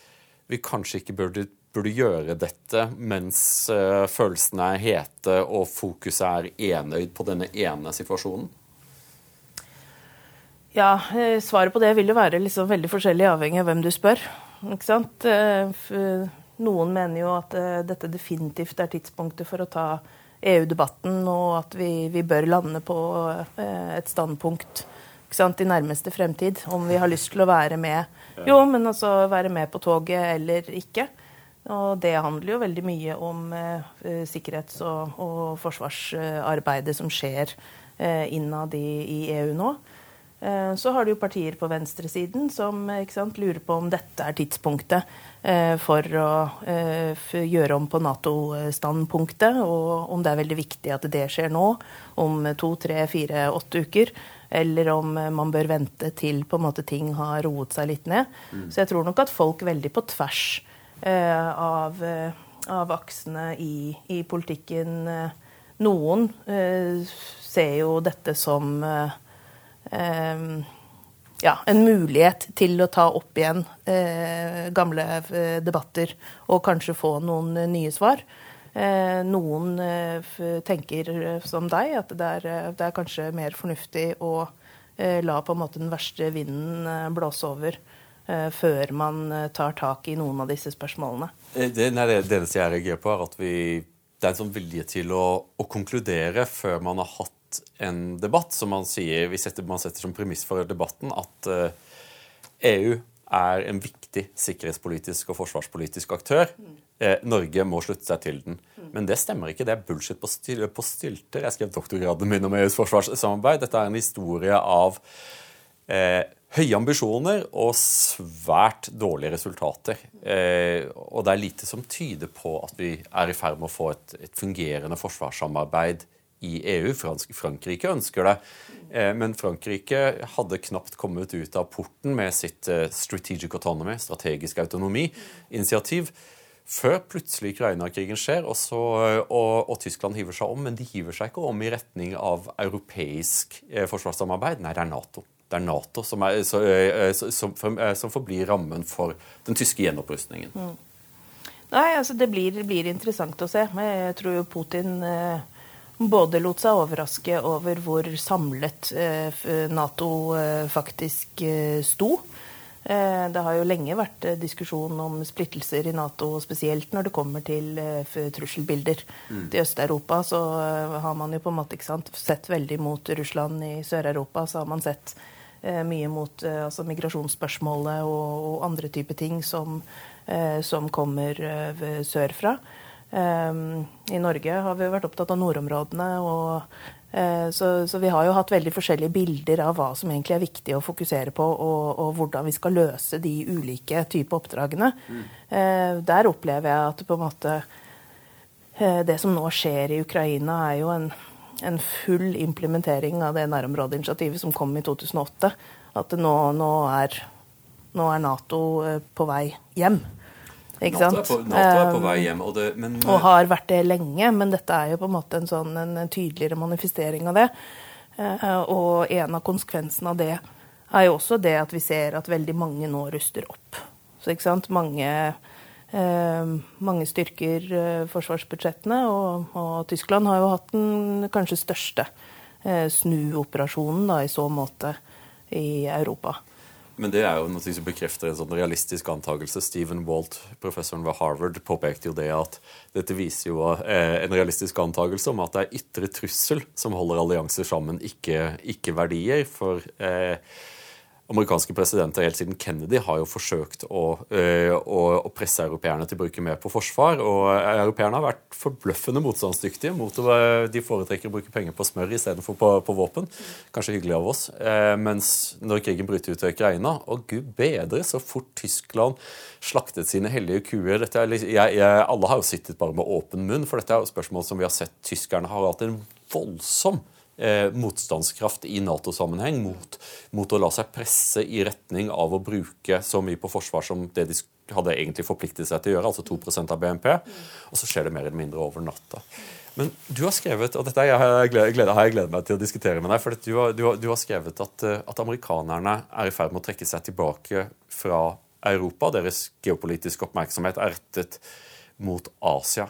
vi kanskje ikke burde burde gjøre dette mens uh, følelsene er hete og fokuset er enøyd på denne ene situasjonen? Ja, eh, svaret på det vil jo være liksom veldig forskjellig avhengig av hvem du spør. Ikke sant? Eh, noen mener jo at dette definitivt er tidspunktet for å ta EU-debatten, og at vi, vi, bør lande på et standpunkt sant, i nærmeste fremtid. Om vi har lyst til å være med Jo, men altså være med på toget eller ikke. Og det handler jo veldig mye om eh, sikkerhets- og, og, forsvarsarbeidet som skjer eh, innad i, i, EU nå. Eh, så har du jo partier på venstresiden som sant, lurer på om dette er tidspunktet eh, for å eh, gjøre om på Nato-standpunktet, og om det er veldig viktig at det skjer nå, om to, tre, fire, åtte uker. Eller om man bør vente til måte ting har roet seg litt ned. Mm. Så jeg tror nok at folk veldig på tvers av, eh, av, aksene i, i politikken. Eh, noen ser jo dette som ja, en mulighet til å ta opp igjen eh, gamle eh, debatter og kanskje få noen eh, nye svar. noen tenker som deg, at det er, det er, kanskje mer fornuftig å la på en måte den verste vinden blåse over Eh, før man eh, tar tak i noen av disse spørsmålene. Eh, det, nei, det, det eneste jeg reagerer på, er at vi, det er en sånn vilje til å, å, konkludere før man har hatt en debatt. Som man sier, setter, man setter som premiss for debatten at uh, EU er en viktig sikkerhetspolitisk og forsvarspolitisk aktør. Eh, Norge må slutte seg til den. Men det stemmer ikke. Det er bullshit på, stil, på stilter. Jeg skrev doktorgraden min om EUs forsvarssamarbeid. Dette er en historie av eh, høye ambisjoner og svært dårlige resultater. Eh, og det er lite som tyder på at vi er i ferd med å få et, et fungerende forsvarssamarbeid i EU. Fransk, Frankrike ønsker det. Eh, men Frankrike hadde knapt kommet ut av porten med sitt eh, strategic autonomy, strategisk autonomi-initiativ. Før plutselig Ukraina-krigen skjer, og, så, og, og, Tyskland hiver seg om. Men de hiver seg ikke om i retning av europeisk eh, forsvarssamarbeid. Nei, det er Nato det er Nato som, er, som, som, forblir rammen for den tyske gjenopprustningen. Mm. Nei, altså det blir, blir, interessant å se. Jeg tror jo Putin både lot seg overraske over hvor samlet Nato faktisk eh, sto. Det har jo lenge vært diskusjon om splittelser i Nato, spesielt når det kommer til trusselbilder. Mm. I Øst-Europa så har man jo på en måte sant, sett veldig mot Russland. I Sør-Europa så har man sett mye mot eh, altså migrasjonsspørsmålet og, og, andre typer ting som, eh, som kommer sørfra. I Norge har vi vært opptatt av nordområdene. og så, så, vi har jo hatt veldig forskjellige bilder av hva som egentlig er viktig å fokusere på, og, og hvordan vi skal løse de ulike typer oppdragene. Mm. Der opplever jeg at på en måte det som nå skjer i Ukraina, er jo en en full implementering av det nærområdeinitiativet som kom i 2008. At nå, nå, er, nå, er, Nato eh, på vei hjem. Ikke NATO? Er på, NATO er på vei hjem, og, det, men, og har vært det lenge. Men dette er jo på en måte en, sånn, en tydeligere manifestering av det. Eh, og en av konsekvensene av det er jo også det at vi ser at veldig mange nå ruster opp. Så ikke sant? Mange Eh, mange styrker eh, forsvarsbudsjettene, og, og, Tyskland har jo hatt den kanskje største eh, snuoperasjonen da, i så måte i Europa. Men det er jo noe som bekrefter en sånn realistisk antakelse. Stephen Walt, professoren ved Harvard, påpekte jo det at dette viser jo en realistisk antakelse om at det er ytre trussel som holder allianser sammen, ikke, ikke verdier. For eh, amerikanske presidenter helt siden Kennedy har jo forsøkt å, øh, å, å presse europeerne til å bruke mer på forsvar. Og europeerne har vært forbløffende motstandsdyktige mot å de foretrekker å bruke penger på smør istedenfor på, på våpen. Kanskje hyggelig av oss. Eh, mens når krigen bryter ut i Ukraina, og gud bedre så fort Tyskland slaktet sine hellige kuer er, jeg, jeg, Alle har jo sittet bare med åpen munn, for dette er jo spørsmål som vi har sett tyskerne har hatt en voldsom eh, motstandskraft i Nato-sammenheng mot, mot, å la seg presse i retning av å bruke så mye på forsvar som det de hadde egentlig forpliktet seg til å gjøre, altså 2% av BNP. Og så skjer det mer eller mindre over natta. Men du har skrevet og dette har jeg gledet, har jeg gledet meg til å diskutere med deg, for du har, du har, du har skrevet at, eh, at amerikanerne er i ferd med å trekke seg tilbake fra Europa. Deres geopolitiske oppmerksomhet er rettet mot Asia.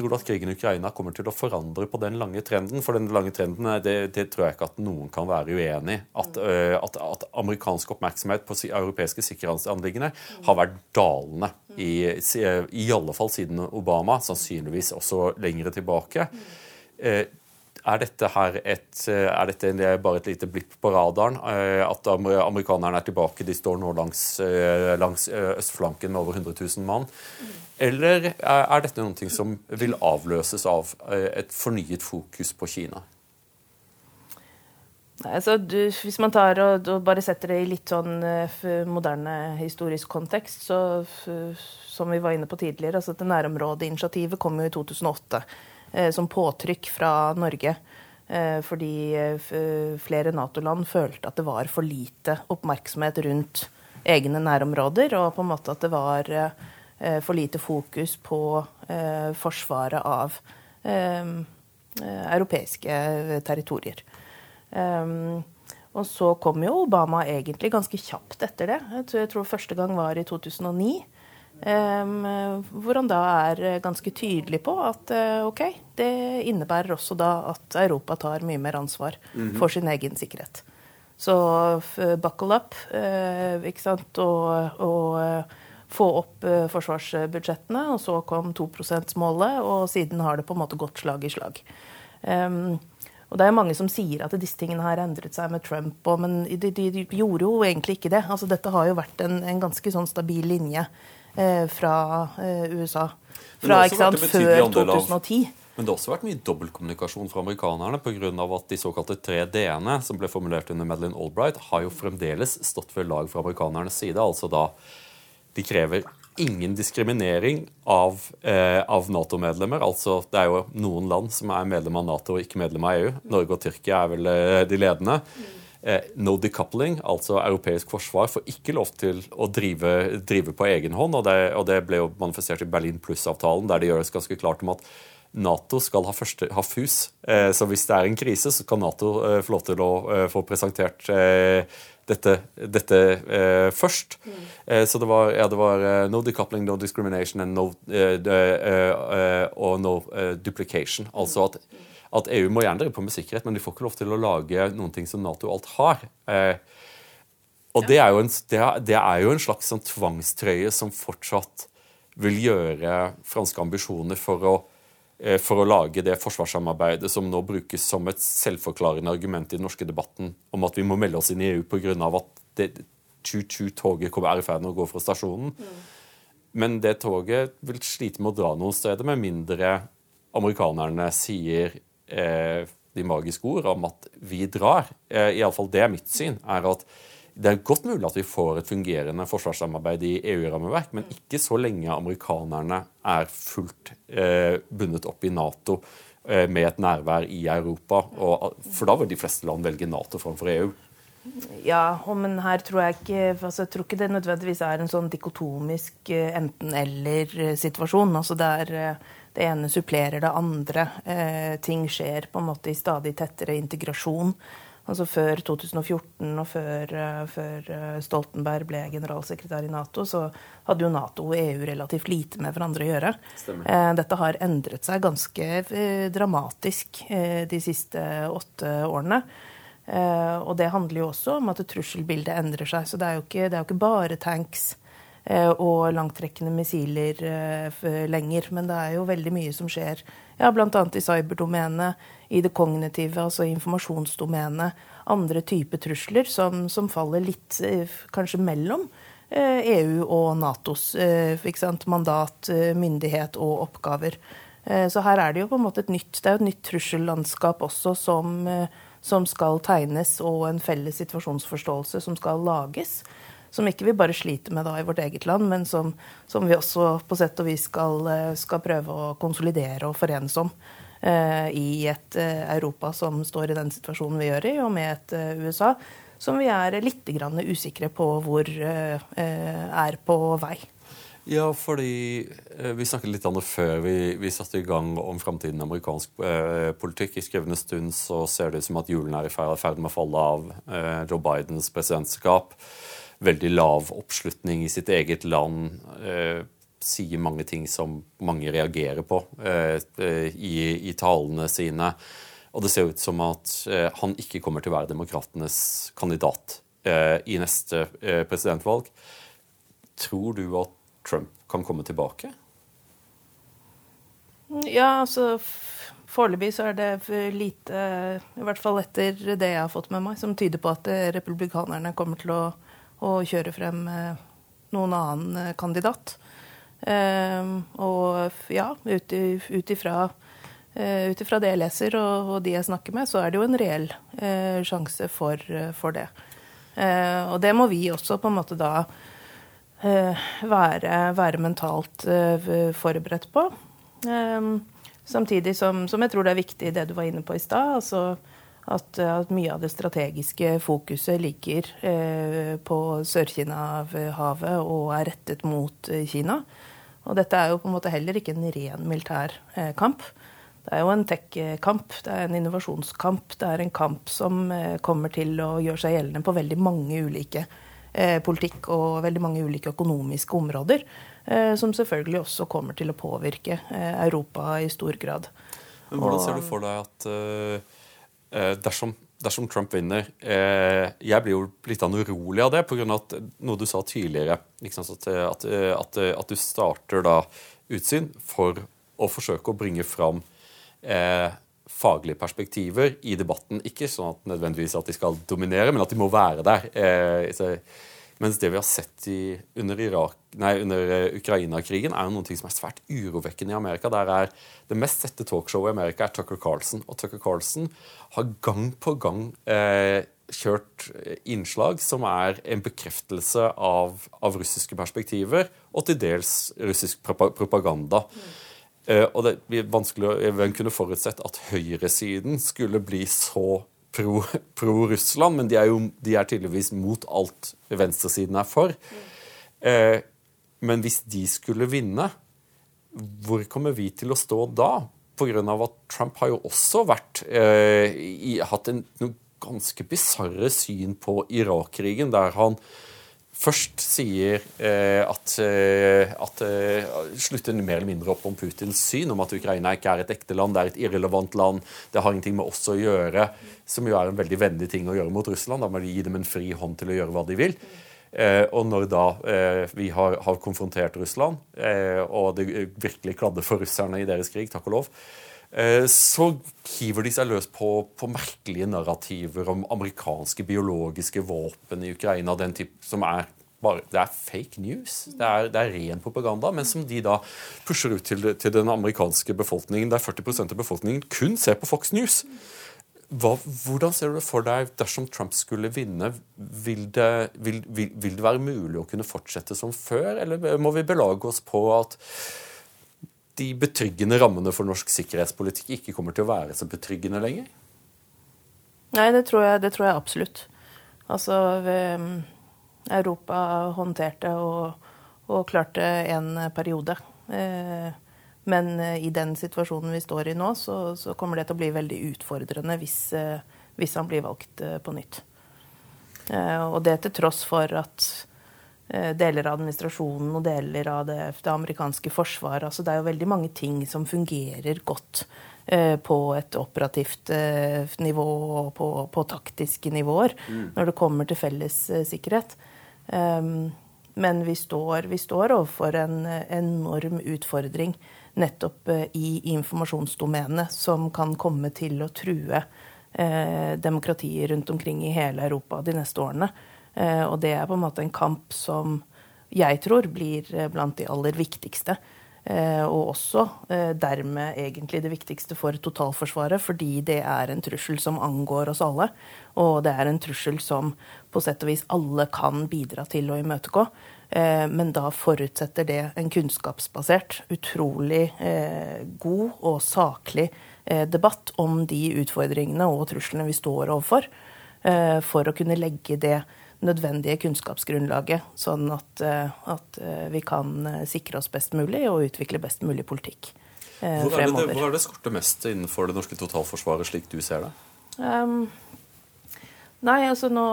Tror du at krigen i Ukraina kommer til å forandre på den lange trenden? For den lange trenden, det, det tror jeg ikke at noen kan være uenig i. At, uh, at, at, amerikansk oppmerksomhet på europeiske sikkerhetsanliggender har vært dalende. I, I alle fall siden Obama, sannsynligvis også lengre tilbake. Uh, er dette, her et, er dette bare et lite blipp på radaren? At amerikanerne er tilbake? De står nå langs, langs østflanken med over 100 000 mann. Eller er dette noe som vil avløses av eh, et fornyet fokus på Kina? Altså, du, hvis man tar og, og, bare setter det i litt sånn uh, moderne historisk kontekst, så som vi var inne på tidligere, altså dette Nærområdeinitiativet kom jo i 2008 eh, som påtrykk fra Norge. fordi flere Nato-land følte at det var for lite oppmerksomhet rundt egne nærområder, og på en måte at det var Eh, for lite fokus på eh, forsvaret av eh, europeiske territorier. Og så kom jo Obama egentlig ganske kjapt etter det. Jeg tror første gang var i 2009. hvor han da er ganske tydelig på at ok, det innebærer også da at Europa tar mye mer ansvar mhm. for sin egen sikkerhet. Så buckle up, ikke sant, og, og få opp uh, forsvarsbudsjettene. Og så kom 2 %-målet, og siden har det på en måte gått slag i slag. Um, og det er mange som sier at disse tingene har endret seg med Trump, og, men de, de, de, gjorde jo egentlig ikke det. Altså, dette har jo vært en, en ganske sånn stabil linje eh, fra eh, USA. Fra ikke sant, før 2010. Men det har også vært mye dobbeltkommunikasjon fra amerikanerne pga. at de såkalte tre D-ene, som ble formulert under Madeleine Albright, har jo fremdeles stått ved lag fra amerikanernes side. Altså da de krever ingen diskriminering av, eh, av Nato-medlemmer. Altså, Det er jo noen land som er medlem av Nato og ikke medlem av EU. Norge og Tyrkia er vel eh, de ledende. Eh, no decoupling, altså europeisk forsvar, får ikke lov til å drive, drive på egen hånd. Og det, og det, ble jo manifestert i Berlin pluss-avtalen, der det gjøres ganske klart om at Nato skal ha, første, ha fus. Eh, så hvis det er en krise, så kan Nato eh, få lov til å eh, få presentert dette, dette eh, først. Mm. Eh, så det var, ja, det var uh, no decoupling, no discrimination no, uh, og no duplication. Altså at, at, EU må gjerne drive på med sikkerhet, men de får ikke lov til å lage noen ting som Nato alt har. og det er, en, det, er, det er, jo en, slags sånn tvangstrøye som fortsatt vil gjøre franske ambisjoner for å Eh, for å lage det forsvarssamarbeidet som nå brukes som et selvforklarende argument i den norske debatten om at vi må melde oss inn i EU pga. at det tut-tut-toget er i ferd med å gå fra stasjonen. Men det toget vil slite med å dra noen steder, med mindre amerikanerne sier eh, de magiske ord om at vi drar. Eh, Iallfall det er mitt syn. er at det er godt mulig at vi får et fungerende forsvarssamarbeid i EU-rammeverk, men ikke så lenge amerikanerne er fullt eh, bundet opp i Nato eh, med et nærvær i Europa. Og, for da vil de fleste land velge Nato framfor EU. Ja, men her tror jeg ikke altså, Jeg tror ikke det nødvendigvis er en sånn dikotomisk eh, enten-eller-situasjon. Altså det, eh, det ene supplerer det andre. Eh, ting skjer på en måte i stadig tettere integrasjon. Altså Før 2014 og før, eh, før, eh, Stoltenberg ble generalsekretær i Nato, så hadde jo Nato og EU relativt lite med hverandre å gjøre. Stemmer. Eh, dette har endret seg ganske dramatisk de siste åtte årene. Og det handler jo også om at trusselbildet endrer seg. Så det er jo ikke, det er jo ikke bare tanks og langtrekkende missiler lenger. Men det er jo veldig mye som skjer, ja, bl.a. i cyberdomenet, i det kognitive, altså informasjonsdomenet. Andre typer trusler som, som faller litt kanskje mellom EU og Natos mandat, myndighet og oppgaver. Så her er det jo på en måte et nytt, det er et nytt trussellandskap også som som skal tegnes, og en felles situasjonsforståelse som skal lages. Som ikke vi bare sliter med da i vårt eget land, men som, som vi også på sett og vis skal, eh, skal prøve å konsolidere og forenes om. Eh, I et eh, Europa som står i den situasjonen vi gjør i, og med et eh, USA som vi er litt usikre på hvor er på vei. Ja, fordi vi snakket litt om det før vi, vi satte i gang om framtiden amerikansk eh, politikk. I skrivende stund så ser det ut som at julen er i ferd med å falle av eh, Joe Bidens presidentskap. Veldig lav oppslutning i sitt eget land. Eh, sier mange ting som mange reagerer på eh, eh, i, i, talene sine. Og det ser ut som at han ikke kommer til å være demokratenes kandidat i neste presidentvalg. Tror du at Trump kan komme tilbake? Ja, altså Foreløpig så er det lite, i hvert fall etter det jeg har fått med meg, som tyder på at republikanerne kommer til å, å kjøre frem eh, noen annen eh, kandidat. Um, og ja, Uh, Ut ifra det jeg leser og, og, de jeg snakker med, så er det jo en reell eh, sjanse for, uh, for det. og det må vi også på en måte da Eh, være, være mentalt eh, forberedt på. Ehm, samtidig som, som, jeg tror det er viktig det du var inne på i stad. altså at, at, mye av det strategiske fokuset ligger eh, på Sør-Kina-havet og er rettet mot eh, Kina. Og dette er jo på en måte heller ikke en ren militær eh, kamp. Det er jo en tech-kamp, det er en innovasjonskamp. Det er en kamp som eh, kommer til å gjøre seg gjeldende på veldig mange ulike Eh, politikk og veldig mange ulike økonomiske områder. Som selvfølgelig også kommer til å påvirke Europa i stor grad. Men Hvordan ser du for deg at dersom, dersom Trump vinner Jeg blir jo litt urolig av det, pga. noe du sa tidligere. At, at, at, at, du starter da utsyn for å forsøke å bringe fram eh, faglige perspektiver i debatten. Ikke sånn at nødvendigvis at de skal dominere, men at de må være der. Eh, mens det vi har sett i, under, under eh, Ukraina-krigen, er jo noe som er svært urovekkende i Amerika. Der er Det mest sette talkshowet i Amerika er Tucker Carlson. Og Tucker Carlson har gang på gang eh, kjørt innslag som er en bekreftelse av, av, russiske perspektiver, og til dels russisk propaganda. Mm. Og det blir vanskelig å kunne forutsett at høyresiden skulle bli så pro-Russland? Pro men de er jo de er tydeligvis mot alt venstresiden er for. Eh, men hvis de skulle vinne, hvor kommer vi til å stå da? Pga. at Trump har jo også vært, eh, i, hatt en noe ganske bisarre syn på Irak-krigen, der han først sier eh, at, eh, at eh, slutter mer eller mindre opp om Putins syn om at Ukraina ikke er et ekte land, det er et irrelevant land, det har ingenting med oss å gjøre, som jo er en veldig vennlig ting å gjøre mot Russland. Da må de gi dem en fri hånd til å gjøre hva de vil. Eh, og når da eh, vi har, har, konfrontert Russland, eh, og det virkelig kladde for russerne i deres krig, takk og lov, så hiver de seg løs på, på, merkelige narrativer om amerikanske biologiske våpen i Ukraina. den type som er bare, Det er fake news. Det er, det er, ren propaganda. Men som de da pusher ut til, til den amerikanske befolkningen, der 40% av befolkningen kun ser på Fox News. Hva, hvordan ser du det for deg dersom Trump skulle vinne? Vil det, vil, vil, vil det være mulig å kunne fortsette som før, eller må vi belage oss på at de betryggende rammene for norsk sikkerhetspolitikk ikke kommer til å være så betryggende lenger? Nei, det tror jeg, det tror jeg absolutt. Altså mm, Europa håndterte og, og klarte en periode. Eh, men eh, i den situasjonen vi står i nå, så, så kommer det til å bli veldig utfordrende hvis, eh, hvis han blir valgt på nytt. Og det til tross for at deler av administrasjonen og deler av det, det, amerikanske forsvaret. Altså, det er jo veldig mange ting som fungerer godt eh, på et operativt eh, nivå og på, på taktiske nivåer mm. når det kommer til felles eh, sikkerhet. Um, men vi står, vi står overfor en enorm utfordring nettopp i informasjonsdomenet, som kan komme til å true eh, demokratiet rundt omkring i hele Europa de neste årene. Eh, og det er på en måte en kamp som jeg tror blir blant de aller viktigste. Eh, og også eh, dermed egentlig det viktigste for totalforsvaret, fordi det er en trussel som angår oss alle. Og det er en trussel som på sett og vis alle kan bidra til å imøtegå. Eh, men da forutsetter det en kunnskapsbasert, utrolig god og saklig debatt om de utfordringene og truslene vi står overfor, for å kunne legge det nødvendige kunnskapsgrunnlaget, sånn at, eh, at, eh, vi kan eh, sikre oss best mulig og utvikle best mulig politikk hvor fremover. Det, hvor er det skorter mest innenfor det norske totalforsvaret, slik du ser det? Um, nei, altså nå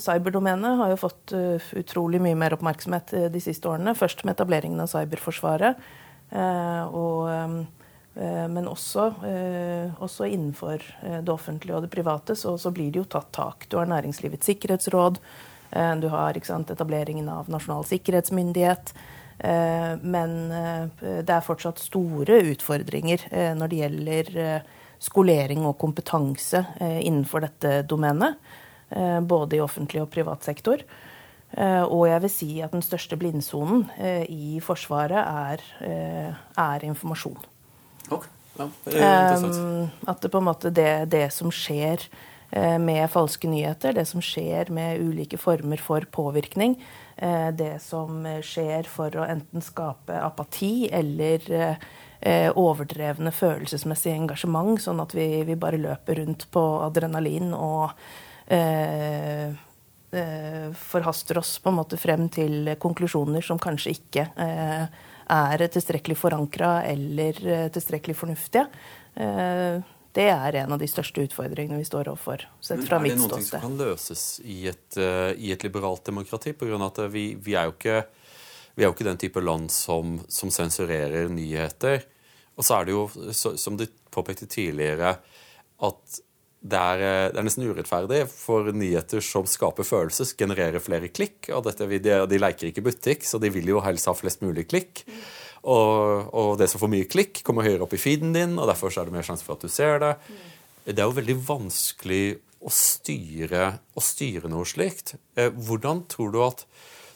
Cyberdomenet har jo fått utrolig mye mer oppmerksomhet de siste årene. Først med etableringen av Cyberforsvaret. og Eh, men også, eh, også, innenfor eh, det offentlige og det private så, så, blir det jo tatt tak. Du har Næringslivets sikkerhetsråd, du har sant, etableringen av Nasjonal sikkerhetsmyndighet. Men det er fortsatt store utfordringer når det gjelder skolering og kompetanse innenfor dette domenet. Både i offentlig og privat sektor. Og jeg vil si at den største blindsonen i Forsvaret er, er informasjon. Okay. Ja, um, at det på en måte det, det som skjer uh, med falske nyheter, det som skjer med ulike former for påvirkning, uh, det som skjer for å enten skape apati eller overdrevne følelsesmessig engasjement, sånn at vi, vi, bare løper rundt på adrenalin og forhaster oss på en måte frem til konklusjoner som kanskje ikke eh, er tilstrekkelig forankra eller eh, tilstrekkelig fornuftige. Eh, det er en av de største utfordringene vi står overfor. sett fra mitt ståsted. Er det noe som kan løses i et, uh, i et liberalt demokrati? På grunn av at vi, vi, er ikke, vi, er jo ikke, den type land som, som sensurerer nyheter. Og så er det jo, som du påpekte tidligere, at det er, eh, det er, nesten urettferdig for nyheter som skaper følelser, genererer flere klikk. og dette, de, de, leker ikke butikk, så de vil jo helst ha flest mulig klikk. Og, og, det som får mye klikk, kommer høyere opp i feeden din, og derfor er det mer sjanse for at du ser det. Det er jo veldig vanskelig å styre, å styre noe slikt. Eh, hvordan tror du at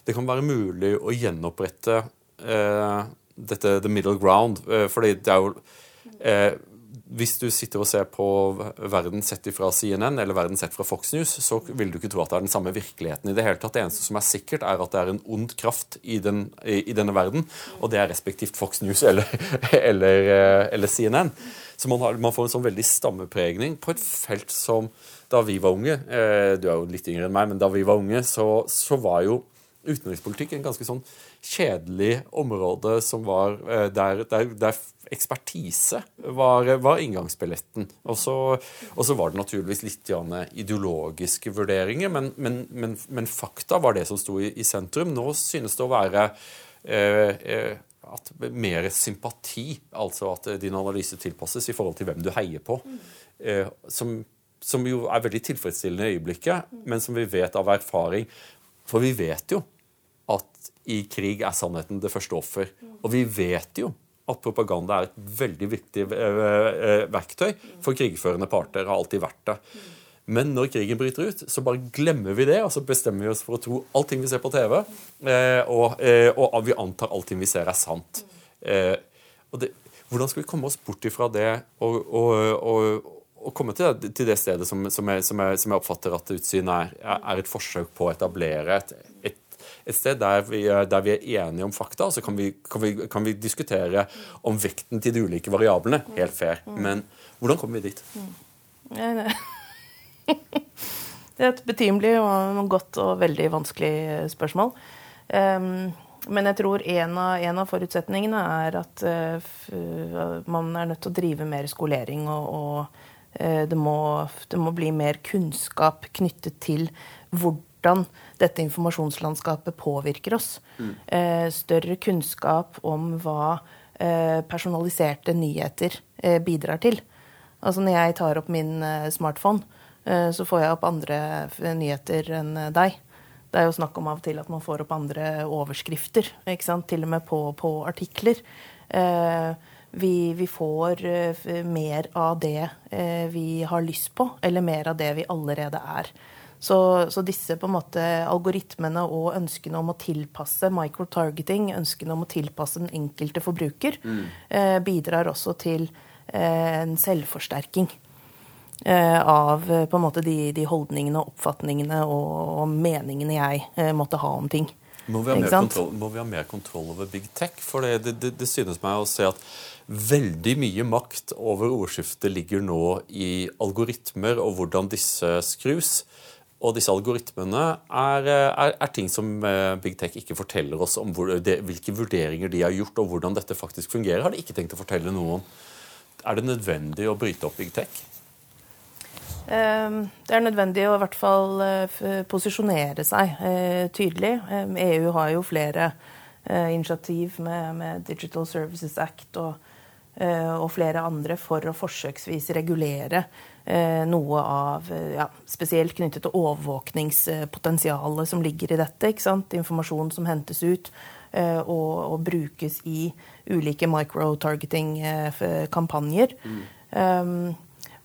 det kan være mulig å gjenopprette eh, dette the middle ground? Eh, fordi det er jo eh, hvis du sitter og ser på verden sett fra CNN eller verden sett fra Fox News, så vil du ikke tro at det er den samme virkeligheten i det hele tatt. Det eneste som er sikkert, er at det er en ond kraft i, den, i, denne verden, og det er respektivt Fox News eller, eller, eh, eller CNN. Så man, har, man, får en sånn veldig stammepregning på et felt som da vi var unge eh, Du er jo litt yngre enn meg, men da vi var unge, så, så var jo utenrikspolitikk en ganske sånn kjedelig område som var eh, der, der, der ekspertise var, var inngangsbilletten. Og så, var det naturligvis litt ideologiske vurderinger, men, men, men, men, fakta var det som sto i, i sentrum. Nå synes det å være eh, eh at mer sympati, altså at din analyse tilpasses i forhold til hvem du heier på. Eh, som, som jo er veldig tilfredsstillende i øyeblikket, men som vi vet av erfaring For vi vet jo at i krig er sannheten det første offer. Og vi vet jo at propaganda er et veldig viktig eh, eh, verktøy for krigførende parter. Har alltid vært det. Men når krigen bryter ut, så bare glemmer vi det, og så bestemmer vi oss for å tro allting vi ser på TV, eh, og, og vi antar allting vi ser, er sant. Det, hvordan skal vi komme oss bort ifra det og, og, og, og komme til, til, det stedet som, som, jeg, som, jeg, som jeg oppfatter at utsynet er, er et forsøk på å etablere et, et et sted der vi, der vi, er enige om fakta. Så kan vi, kan, vi, kan vi, diskutere om vekten til de ulike variablene. Helt fair. Men hvordan kommer vi dit? Det er et betimelig og godt og veldig vanskelig spørsmål. Men jeg tror en av, en av forutsetningene er at uh, man er nødt til å drive mer skolering. Og, og det, må, det, må, bli mer kunnskap knyttet til hvordan dette informasjonslandskapet påvirker oss. Mm. Eh, større kunnskap om hva eh, personaliserte nyheter eh, bidrar til. Altså når jeg tar opp min smartphone, så får jeg opp andre nyheter enn deg. Det er jo snakk om av og til at man får opp andre overskrifter, ikke sant? til og med på, på artikler. Eh, vi, vi, får eh, mer av det eh, vi har lyst på, eller mer av det vi allerede er. Så, så, disse måte algoritmene og ønskene om å tilpasse microtargeting, ønskene om å tilpasse den enkelte forbruker, mm. eh, bidrar også til eh, en selvforsterking. Eh, av på en måte de, de holdningene, oppfatningene og, og meningene jeg eh, måtte ha om ting. Må vi, kontroll, må vi ha mer kontroll, over big tech? For det, det, det, det, synes meg å se at veldig mye makt over ordskiftet ligger nå i algoritmer og hvordan disse skrus. Og disse algoritmene er, er, er ting som big tech ikke forteller oss om hvor, hvilke vurderinger de har gjort, og hvordan dette faktisk fungerer. Har de ikke tenkt å fortelle noen. Er det nødvendig å bryte opp big tech? Ehm, det er nødvendig å i hvert fall eh, posisjonere seg eh, tydelig. EU ehm, e har jo flere eh, initiativ med, med Digital Services Act og, og, flere andre for å forsøksvis regulere noe av ja, Spesielt knyttet til overvåkningspotensialet som ligger i dette. Informasjon som hentes ut og, og brukes i ulike micro-targeting-kampanjer. Mm. Um,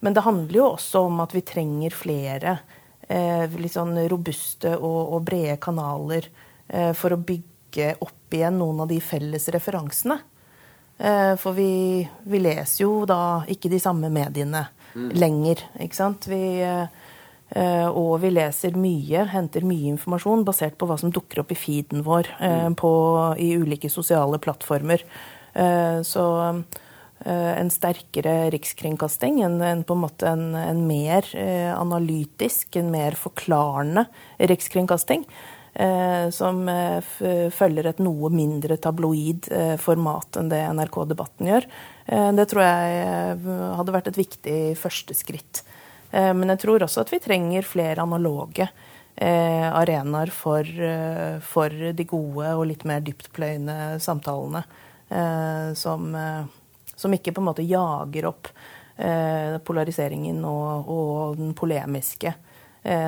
men det handler jo også om at vi trenger flere eh, litt sånn robuste og, og brede kanaler eh, for å bygge opp igjen noen av de felles referansene. Eh, for vi, vi, leser jo da ikke de samme mediene mm. lenger, ikke sant. Vi, eh, og vi leser mye, henter mye informasjon basert på hva som dukker opp i feeden vår eh, mm. på, i ulike sosiale plattformer. Eh, så Eh, en sterkere rikskringkasting, en, en på en måte en, en mer eh, analytisk, en mer forklarende rikskringkasting. Eh, som eh, følger et noe mindre tabloid eh, format enn det NRK-debatten gjør. Eh, det tror jeg hadde vært et viktig første skritt. men jeg tror også at vi trenger flere analoge arenaer for, for, de gode og litt mer dyptpløyende samtalene som som ikke på en måte jager opp polariseringen og, og, den polemiske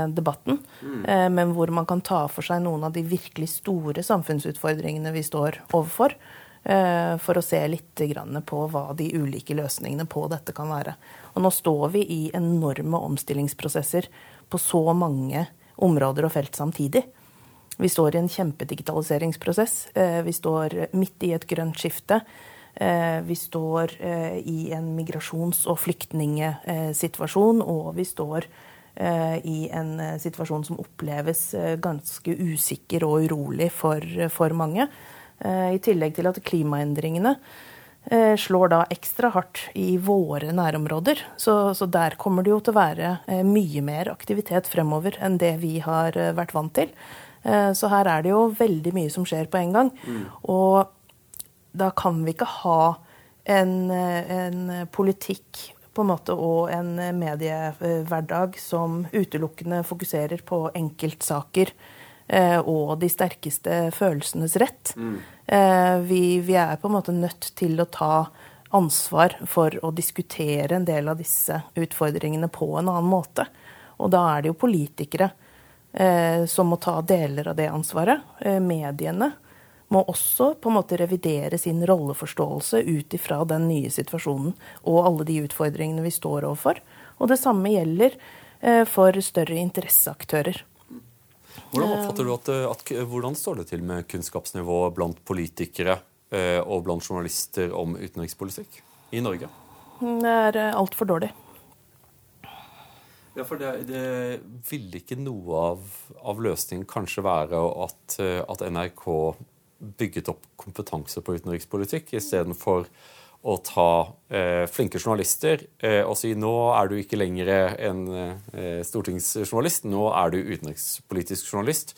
debatten. Mm. Eh, men hvor man kan ta for seg noen av de virkelig store samfunnsutfordringene vi står overfor. Eh, for å se litt på hva de ulike løsningene på dette kan være. Og nå står vi i enorme omstillingsprosesser på så mange områder og felt samtidig. Vi står i en kjempedigitaliseringsprosess. Eh, vi står midt i et grønt skifte. Eh, vi står eh, i en migrasjons- og flyktningsituasjon, og vi står eh, i en situasjon som oppleves ganske usikker og urolig for, for mange. I tillegg til at klimaendringene slår da ekstra hardt i våre nærområder. Så, så, der kommer det jo til å være mye mer aktivitet fremover enn det vi har vært vant til. Så her er det jo veldig mye som skjer på en gang. Mm. Og da kan vi ikke ha en, en politikk på en måte, og en mediehverdag som utelukkende fokuserer på enkeltsaker eh, og de sterkeste følelsenes rett. Mm. Eh, vi, vi, er på en måte nødt til å ta ansvar for å diskutere en del av disse utfordringene på en annen måte. Og da er det jo politikere eh, som må ta deler av det ansvaret. Eh, mediene må også på en måte revidere sin rolleforståelse ut ifra den nye situasjonen og alle de utfordringene vi står overfor. Og det samme gjelder eh, for større interesseaktører. Hvordan oppfatter du at, at, hvordan står det til med kunnskapsnivået blant politikere eh, og blant journalister om utenrikspolitikk i Norge? Det er eh, altfor dårlig. Ja, for det, det ville ikke noe av, av, løsningen kanskje være at, at NRK bygget opp kompetanse på utenrikspolitikk istedenfor å ta eh, flinke journalister eh, og si nå er du ikke lenger en eh, stortingsjournalist, nå er du utenrikspolitisk journalist.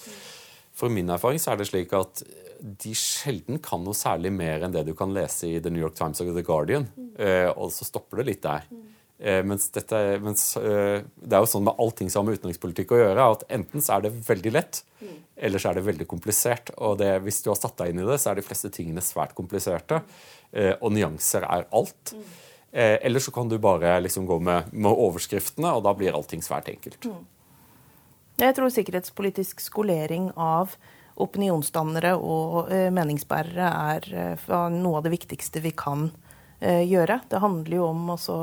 For min erfaring så er det slik at de sjelden kan noe særlig mer enn det du kan lese i The New York Times og The Guardian. Eh, og så stopper det litt der. Eh, mens, dette, mens eh, det er jo sånn med allting som har med utenrikspolitikk å gjøre, at enten så er det veldig lett, eller så er det veldig komplisert. Og det, hvis du har satt deg inn i det, så er de fleste tingene svært kompliserte. Eh, og nyanser er alt. Mm. Eller så kan du bare liksom gå med, med, overskriftene, og da blir allting svært enkelt. Mm. Jeg tror sikkerhetspolitisk skolering av opinionsdannere og eh, meningsbærere er eh, noe av det viktigste vi kan eh, gjøre. Det handler jo om også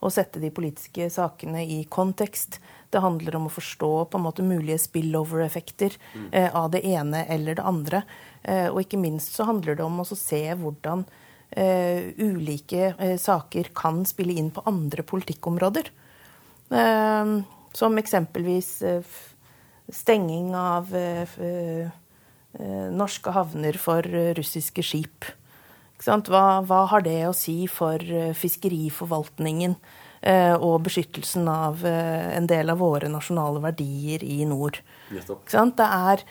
å sette de politiske sakene i kontekst. Det handler om å forstå på en måte mulige spillover-effekter eh, av det ene eller det andre. og ikke minst så handler det om å se hvordan ulike saker kan spille inn på andre politikkområder. som eksempelvis stenging av Eh, norske havner for eh, russiske skip. Hva, hva, har det å si for eh, fiskeriforvaltningen og beskyttelsen av en del av våre nasjonale verdier i nord? Det er,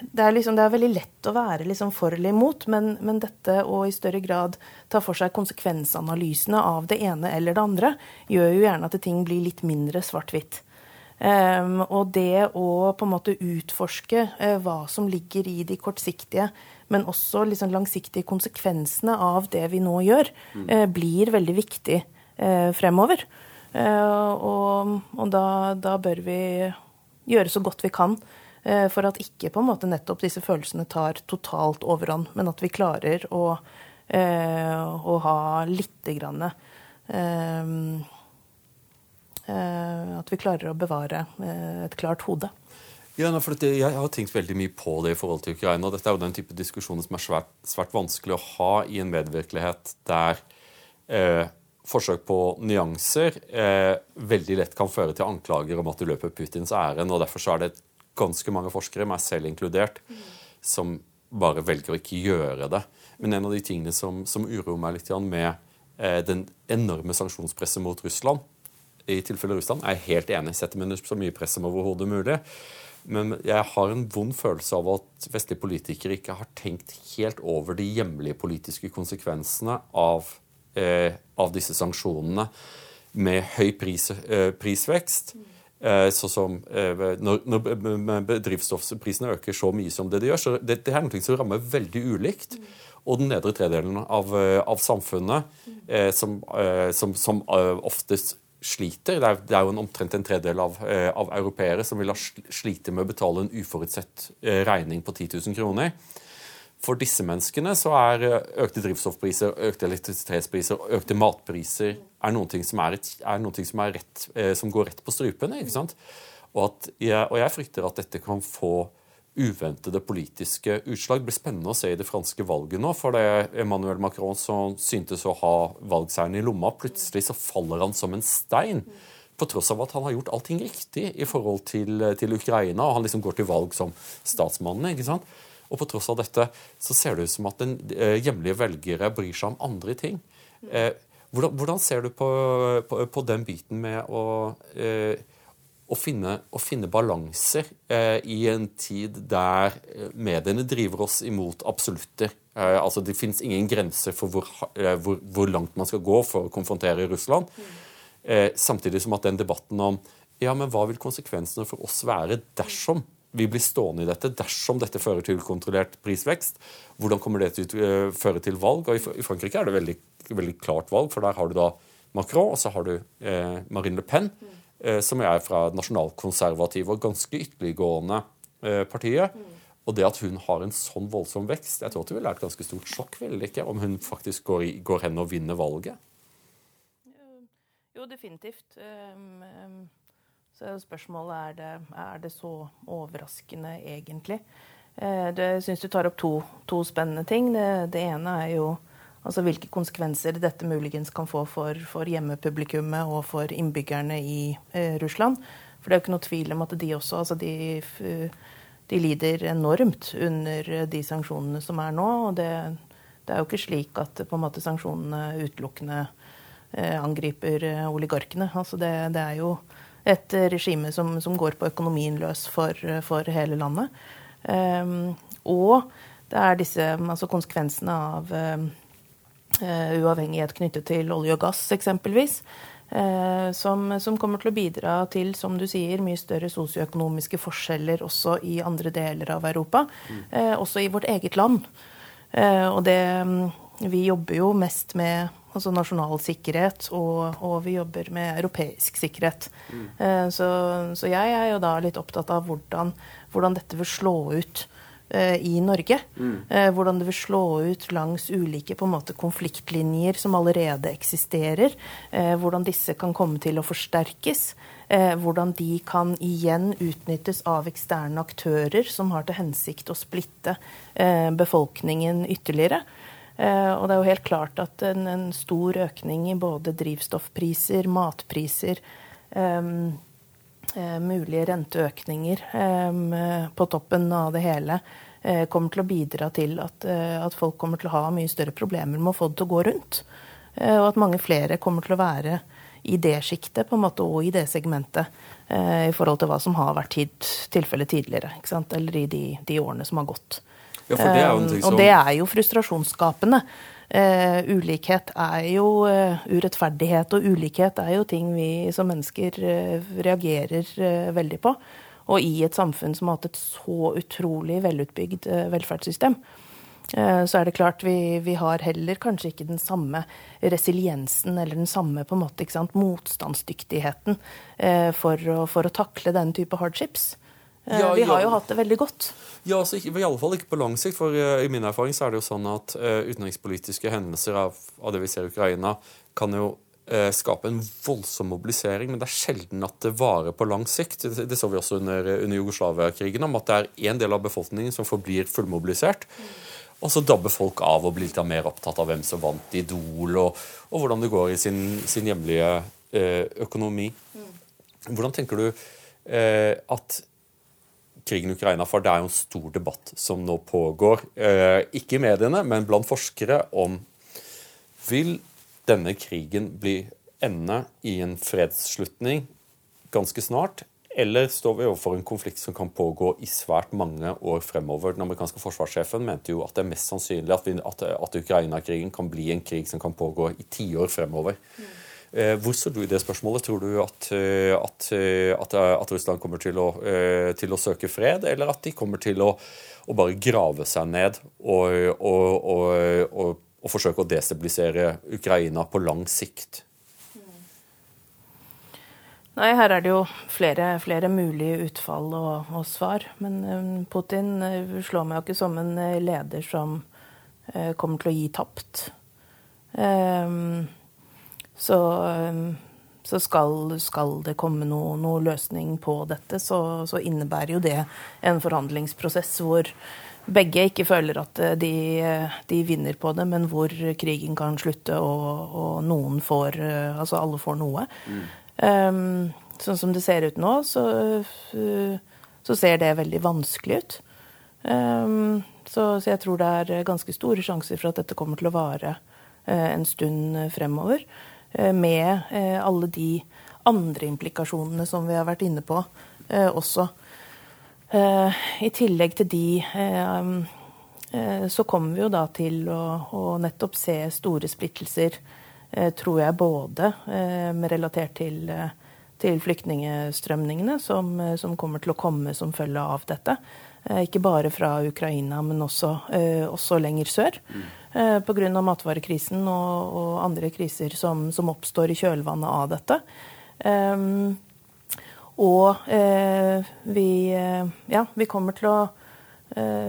det, er liksom, det er, veldig lett å være liksom for eller imot, men, men, dette å i større grad ta for seg konsekvensanalysene av det ene eller det andre, gjør jo gjerne at ting blir litt mindre svart-hvitt. Um, og det å på en måte utforske uh, hva som ligger i de kortsiktige, men også liksom langsiktige konsekvensene av det vi nå gjør, uh, blir veldig viktig uh, fremover. og, og da, da, bør vi gjøre så godt vi kan for at ikke på en måte nettopp disse følelsene tar totalt overhånd, men at vi klarer å, å ha lite grann Eh, at vi klarer å bevare eh, et klart hode. Ja, for Jeg har tenkt veldig mye på det i forhold til Ukraina. Dette er jo den type diskusjoner som er svært, svært vanskelig å ha i en medvirkelighet der eh, forsøk på nyanser eh, veldig lett kan føre til anklager om at du løper Putins ærend. og Derfor så er det ganske mange forskere, meg selv inkludert, som bare velger å ikke gjøre det. Men en av de tingene som, som uroer meg litt med eh, den enorme sanksjonspresset mot Russland, i tilfelle Russland, er jeg helt enig. Setter meg så mye press som overhodet mulig. Men jeg har en vond følelse av at vestlige politikere ikke har tenkt helt over de hjemlige politiske konsekvensene av, eh, av disse sanksjonene med høy pris, eh, prisvekst. Eh, sånn som eh, når, når drivstoffprisene øker så mye som det de gjør. så det, det er noe som rammer veldig ulikt. Og den nedre tredelen av, eh, av samfunnet, eh, som, som, som oftest sliter. Det er, det er, jo en omtrent en tredjedel av, eh, av europeere som vil ha slite med å betale en uforutsett eh, regning på 10 000 kroner. For disse menneskene så er eh, økte drivstoffpriser, økte elektrisitetspriser, økte matpriser er ting som, er er ting som, rett, som går rett på strupene. ikke sant? Og, jeg, og jeg frykter at dette kan få uventede politiske utslag. Det blir spennende å se i det franske valget nå. For det Emmanuel Macron som syntes å ha valgseieren i lomma, plutselig så faller han som en stein. På tross av at han har gjort allting riktig i forhold til, til Ukraina. og Han liksom går til valg som statsmannen. ikke sant? Og på tross av dette så ser det ut som at den eh, hjemlige velgere bryr seg om andre ting. Eh, hvordan, hvordan, ser du på, på, på, den biten med å eh, å finne, å finne balanser eh, i en tid der eh, mediene driver oss imot absolutter. Eh, altså Det fins ingen grenser for hvor, eh, hvor, hvor, langt man skal gå for å konfrontere Russland. Eh, samtidig som at den debatten om ja, men hva vil konsekvensene for oss være dersom vi blir stående i dette, dersom dette fører til kontrollert prisvekst, hvordan kommer det til å uh, føre til valg? Og I Frankrike er det veldig, veldig klart valg, for der har du da Macron og så har du Marine Le Pen. Eh, som er fra nasjonalkonservative og ganske ytterliggående eh, partiet. Og det at hun har en sånn voldsom vekst Jeg tror at det ville være et ganske stort sjokk vil ikke, om hun faktisk går, går, hen og vinner valget. Jo, definitivt. Um, um, så spørsmålet er det, er det så overraskende, egentlig. Uh, jeg syns du tar opp to, to spennende ting. Det, det, ene er jo Altså hvilke konsekvenser dette muligens kan få for, for hjemmepublikummet og for innbyggerne i eh, Russland. For det er jo ikke noe tvil om at de også altså de, de, lider enormt under de sanksjonene som er nå. og det, det er jo ikke slik at på en måte sanksjonene utelukkende eh, angriper eh, oligarkene. Altså det, det, er jo et regime som, som, går på økonomien løs for, for hele landet. Um, og det er disse altså konsekvensene av um, Eh, uavhengighet knyttet til olje og gass, eksempelvis. Eh, som, som, kommer til å bidra til, som du sier, mye større sosioøkonomiske forskjeller også i andre deler av Europa. Mm. også i vårt eget land. og det Vi jobber jo mest med altså nasjonal sikkerhet, og, og vi jobber med europeisk sikkerhet. Mm. Eh, så, så, jeg er jo da litt opptatt av hvordan, hvordan dette vil slå ut eh, i Norge. Mm. Eh, hvordan det vil slå ut langs ulike på en måte, konfliktlinjer som allerede eksisterer. Eh, hvordan disse kan komme til å forsterkes. Eh, hvordan de kan igjen utnyttes av eksterne aktører som har til hensikt å splitte eh, befolkningen ytterligere. Eh, og det er jo helt klart at en, en stor økning i både drivstoffpriser, matpriser, mulige renteøkninger på toppen av det hele kommer til å bidra til at, at, folk kommer til å ha mye større problemer med å få det til å gå rundt. Og at mange flere kommer til å være i det sjiktet og i det segmentet eh, i forhold til hva som har vært tid, tilfellet tidligere. Eller i de, de, årene som har gått. Ja, det en. Og det er jo frustrasjonsskapende. Uh, ulikhet er jo uh, urettferdighet, og ulikhet er jo ting vi som mennesker uh, reagerer veldig på. Og i et samfunn som har hatt et så utrolig velutbygd velferdssystem, så er det klart vi, vi, har heller kanskje ikke den samme resiliensen eller den samme på en måte, motstandsdyktigheten for å, for å takle den type hardships. Eh, ja, vi har jo hatt det veldig godt. Ja, altså, I alle fall ikke på lang sikt. for uh, I min erfaring så er det jo sånn at uh, utenrikspolitiske hendelser av, av, det vi ser i Ukraina, kan jo uh, skape en voldsom mobilisering, men det er sjelden at det varer på lang sikt. Det, det så vi også under, under Jugoslavia-krigen, om at det er en del av befolkningen som forblir fullmobilisert. Mm. Og så dabber folk av og blir litt mer opptatt av hvem som vant Idol, og, og hvordan det går i sin, sin hjemlige eh, økonomi. Mm. Hvordan tenker du eh, at krigen i Ukraina For det er jo en stor debatt som nå pågår, eh, ikke i mediene, men blant forskere, om Vil denne krigen bli ende i en fredsslutning ganske snart, eller står vi overfor en konflikt som kan pågå i svært mange år fremover? Den amerikanske forsvarssjefen mente jo at det er mest sannsynlig at, at, at Ukraina-krigen kan bli en krig som kan pågå i tiår fremover. Mm. Eh, hvor står du i det spørsmålet? Tror du at, at, at, eh, at Russland kommer til å, til å, søke fred, eller at de kommer til å, å bare grave seg ned og, og, og, og forsøke å destabilisere Ukraina på lang sikt? Nei, her er det jo flere, flere mulige utfall og, og, svar. Men Putin slår meg jo ikke som en leder som kommer til å gi tapt. Um, så, så skal, skal, det komme noe, noe løsning på dette, så, så, innebærer jo det en forhandlingsprosess hvor begge ikke føler at de, de, vinner på det, men hvor krigen kan slutte og, og noen får Altså alle får noe. Mm. Um, sånn som det ser ut nå, så, så ser det veldig vanskelig ut. Um, så, så, jeg tror det er ganske store sjanser for at dette kommer til å vare uh, en stund fremover. Uh, med uh, alle de andre implikasjonene som vi har vært inne på også. I tillegg til de så kommer vi jo da til å, å nettopp se store splittelser Eh, tror jeg både med relatert til, eh, til flyktningstrømningene som, som, kommer til å komme som følge av dette. Ikke bare fra Ukraina, men også, også lenger sør. Mm. Pga. matvarekrisen og, og, andre kriser som, som, oppstår i kjølvannet av dette. Um, og uh, vi, ja, vi, kommer å,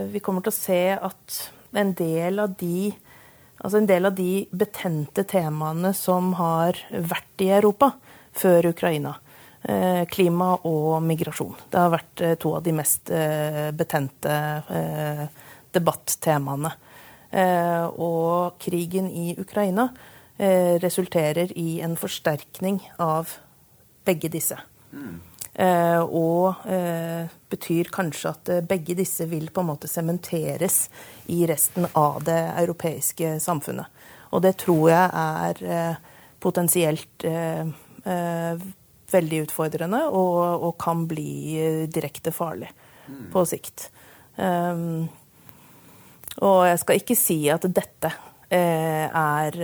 vi kommer til å se at en del av de Altså en del av de betente temaene som har vært i Europa før Ukraina. Eh, klima og migrasjon. Det har vært eh, to av de mest eh, betente debattemaene. Og krigen i Ukraina resulterer i en forsterkning av begge disse. Mm. Eh, og eh, betyr kanskje at eh, begge disse vil på en måte sementeres i resten av det europeiske samfunnet. Og det tror jeg er potensielt veldig utfordrende og, og, kan bli direkte farlig mm. på sikt. Um, og jeg skal ikke si at dette er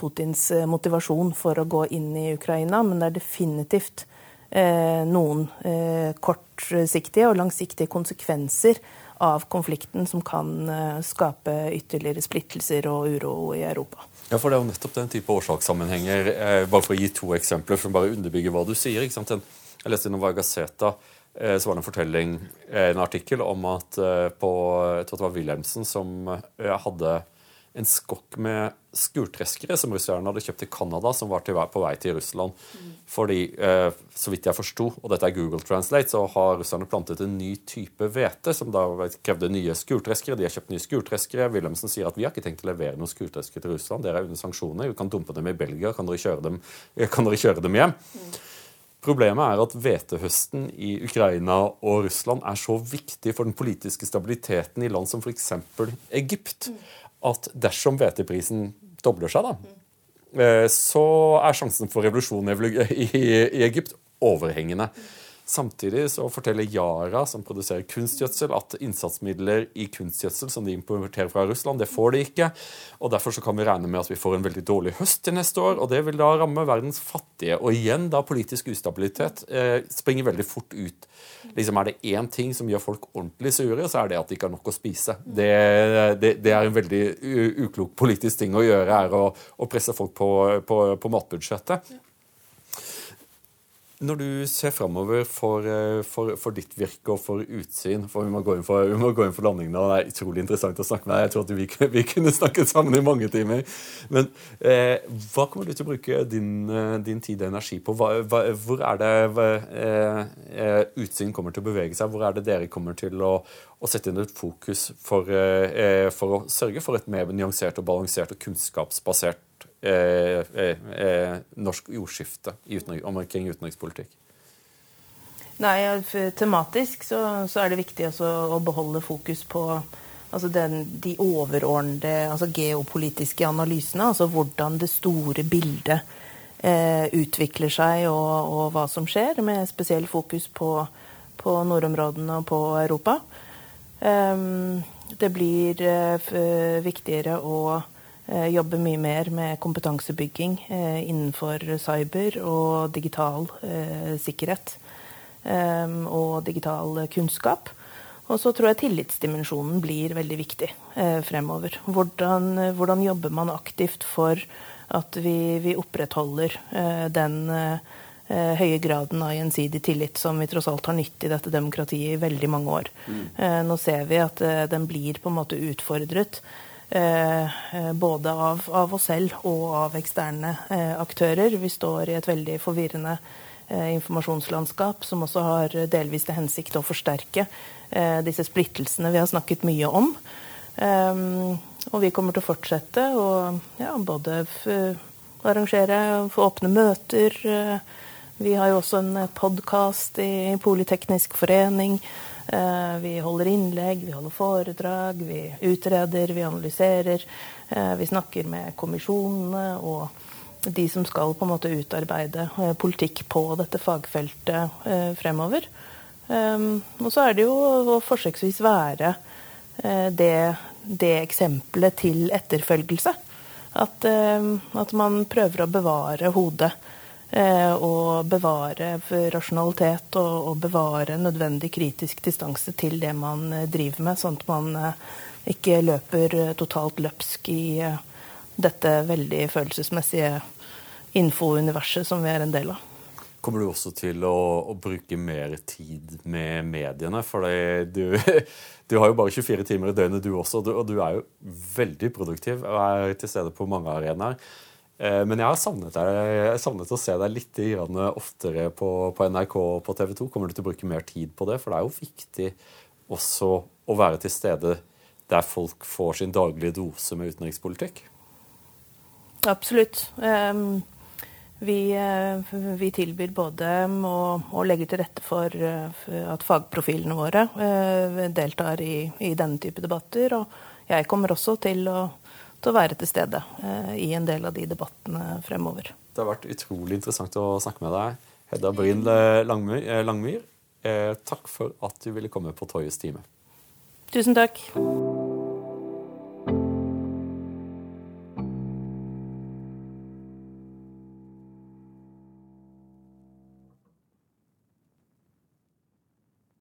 Putins motivasjon for å gå inn i Ukraina, men det er definitivt Eh, noen eh, kortsiktige og langsiktige konsekvenser av konflikten som kan skape ytterligere splittelser og uro i Europa. Ja, for Det er jo nettopp den type årsakssammenhenger. bare for å gi to eksempler som bare underbygger hva du sier. Jeg leste i Nova Gazeta så var det en fortelling, en artikkel om at på, jeg tror det var Wilhelmsen som hadde en skokk med skurtreskere som russerne hadde kjøpt i Canada, som var på vei til Russland. Fordi, eh, så vidt jeg forsto, og dette er Google Translate, så har russerne plantet en ny type hvete, som da krevde nye skurtreskere. De har kjøpt nye skurtreskere. Wilhelmsen sier at vi har ikke tenkt å levere noen skurtreskere til Russland. Dere er under sanksjoner. Vi kan dumpe dem i Belgia. Kan dere kjøre dem, dere kjøre dem hjem? Mm. Problemet er at hvetehøsten i Ukraina og Russland er så viktig for den politiske stabiliteten i land som f.eks. Egypt. At dersom hveteprisen dobler seg, da, eh, så er sjansen for revolusjon i Egypt overhengende. Samtidig så forteller Yara, som produserer kunstgjødsel, at innsatsmidler i kunstgjødsel som de importerer fra Russland, det får de ikke. og Derfor så kan vi regne med at vi får en veldig dårlig høst til neste år. og Det vil da ramme verdens fattige. Og igjen da politisk ustabilitet eh, springer veldig fort ut. Liksom Er det én ting som gjør folk ordentlig sure, så er det at de ikke har nok å spise. Det, det, det er en veldig uklok politisk ting å gjøre, er å, å presse folk på, på, på matbudsjettet. Når du ser framover for, eh, for, for, ditt virke og for utsyn for Vi må gå inn for, vi for landing nå. Det er utrolig interessant å snakke med deg. Jeg tror at vi, vi kunne snakket sammen i mange timer. Men eh, hva kommer du til å bruke din, eh, din tid og energi på? Hva, hva, hvor er det eh, eh, utsyn kommer til å bevege seg? Hvor er det dere kommer til å, å sette inn et fokus for, eh, for å sørge for et mer nyansert og balansert og kunnskapsbasert norsk jordskifte i omkring utenrikspolitikk? Nei, Tematisk så, så er det viktig å beholde fokus på altså den, de overordnede altså geopolitiske analysene. Altså hvordan det store bildet eh, utvikler seg og, og, hva som skjer, med spesiell fokus på, på nordområdene og på Europa. Um, det blir uh, viktigere å Eh, jobbe mye mer med kompetansebygging eh, innenfor cyber og digital eh, sikkerhet og digital kunnskap. Og så tror jeg tillitsdimensjonen blir veldig viktig fremover. Hvordan, hvordan, jobber man aktivt for at vi, vi opprettholder den høye graden av gjensidig tillit som vi tross alt har nytt i dette demokratiet i veldig mange år. Mm. Nå ser vi at den blir på en måte utfordret både av, av, oss selv og av eksterne eh, aktører. Vi står i et veldig forvirrende informasjonslandskap som også har delvis til hensikt å forsterke disse splittelsene vi har snakket mye om. Og vi kommer til å fortsette å ja, både arrangere åpne møter. Vi har jo også en podkast i Politeknisk forening Eh, vi holder innlegg, vi holder foredrag, vi utreder, vi analyserer. Eh, vi snakker med kommisjonene og de som skal på en måte utarbeide eh, politikk på dette fagfeltet fremover. Og så er det jo å forsøksvis være det, det eksempelet til etterfølgelse. At, at man prøver å bevare hodet og eh, bevare rasjonalitet og, og, bevare nødvendig kritisk distanse til det man eh, driver med, sånn at man eh, ikke løper totalt løpsk i dette veldig følelsesmessige infouniverset som vi er en del av. Kommer du også til å, å bruke mer tid med mediene? For du, du, har jo bare 24 timer i døgnet, du også, og du, og du er jo veldig produktiv og er til stede på mange arenaer. Eh, men jeg har savnet, deg, jeg savnet å se deg litt oftere på, på NRK og på TV 2. Kommer du til å bruke mer tid på det? For det er jo viktig også å være til stede der folk får sin daglige dose med utenrikspolitikk. Absolutt. Ehm, vi, eh, vi tilbyr både å, å, legge til rette for at fagprofilene våre eh, deltar i, i denne type debatter. Og jeg kommer også til å til å være til stede eh, i en del av de debattene fremover. Det har vært utrolig interessant å snakke med deg. Hedda Bryn eh, Langmyr, eh, Langmyr takk for at du ville komme på Toyes time. Tusen takk.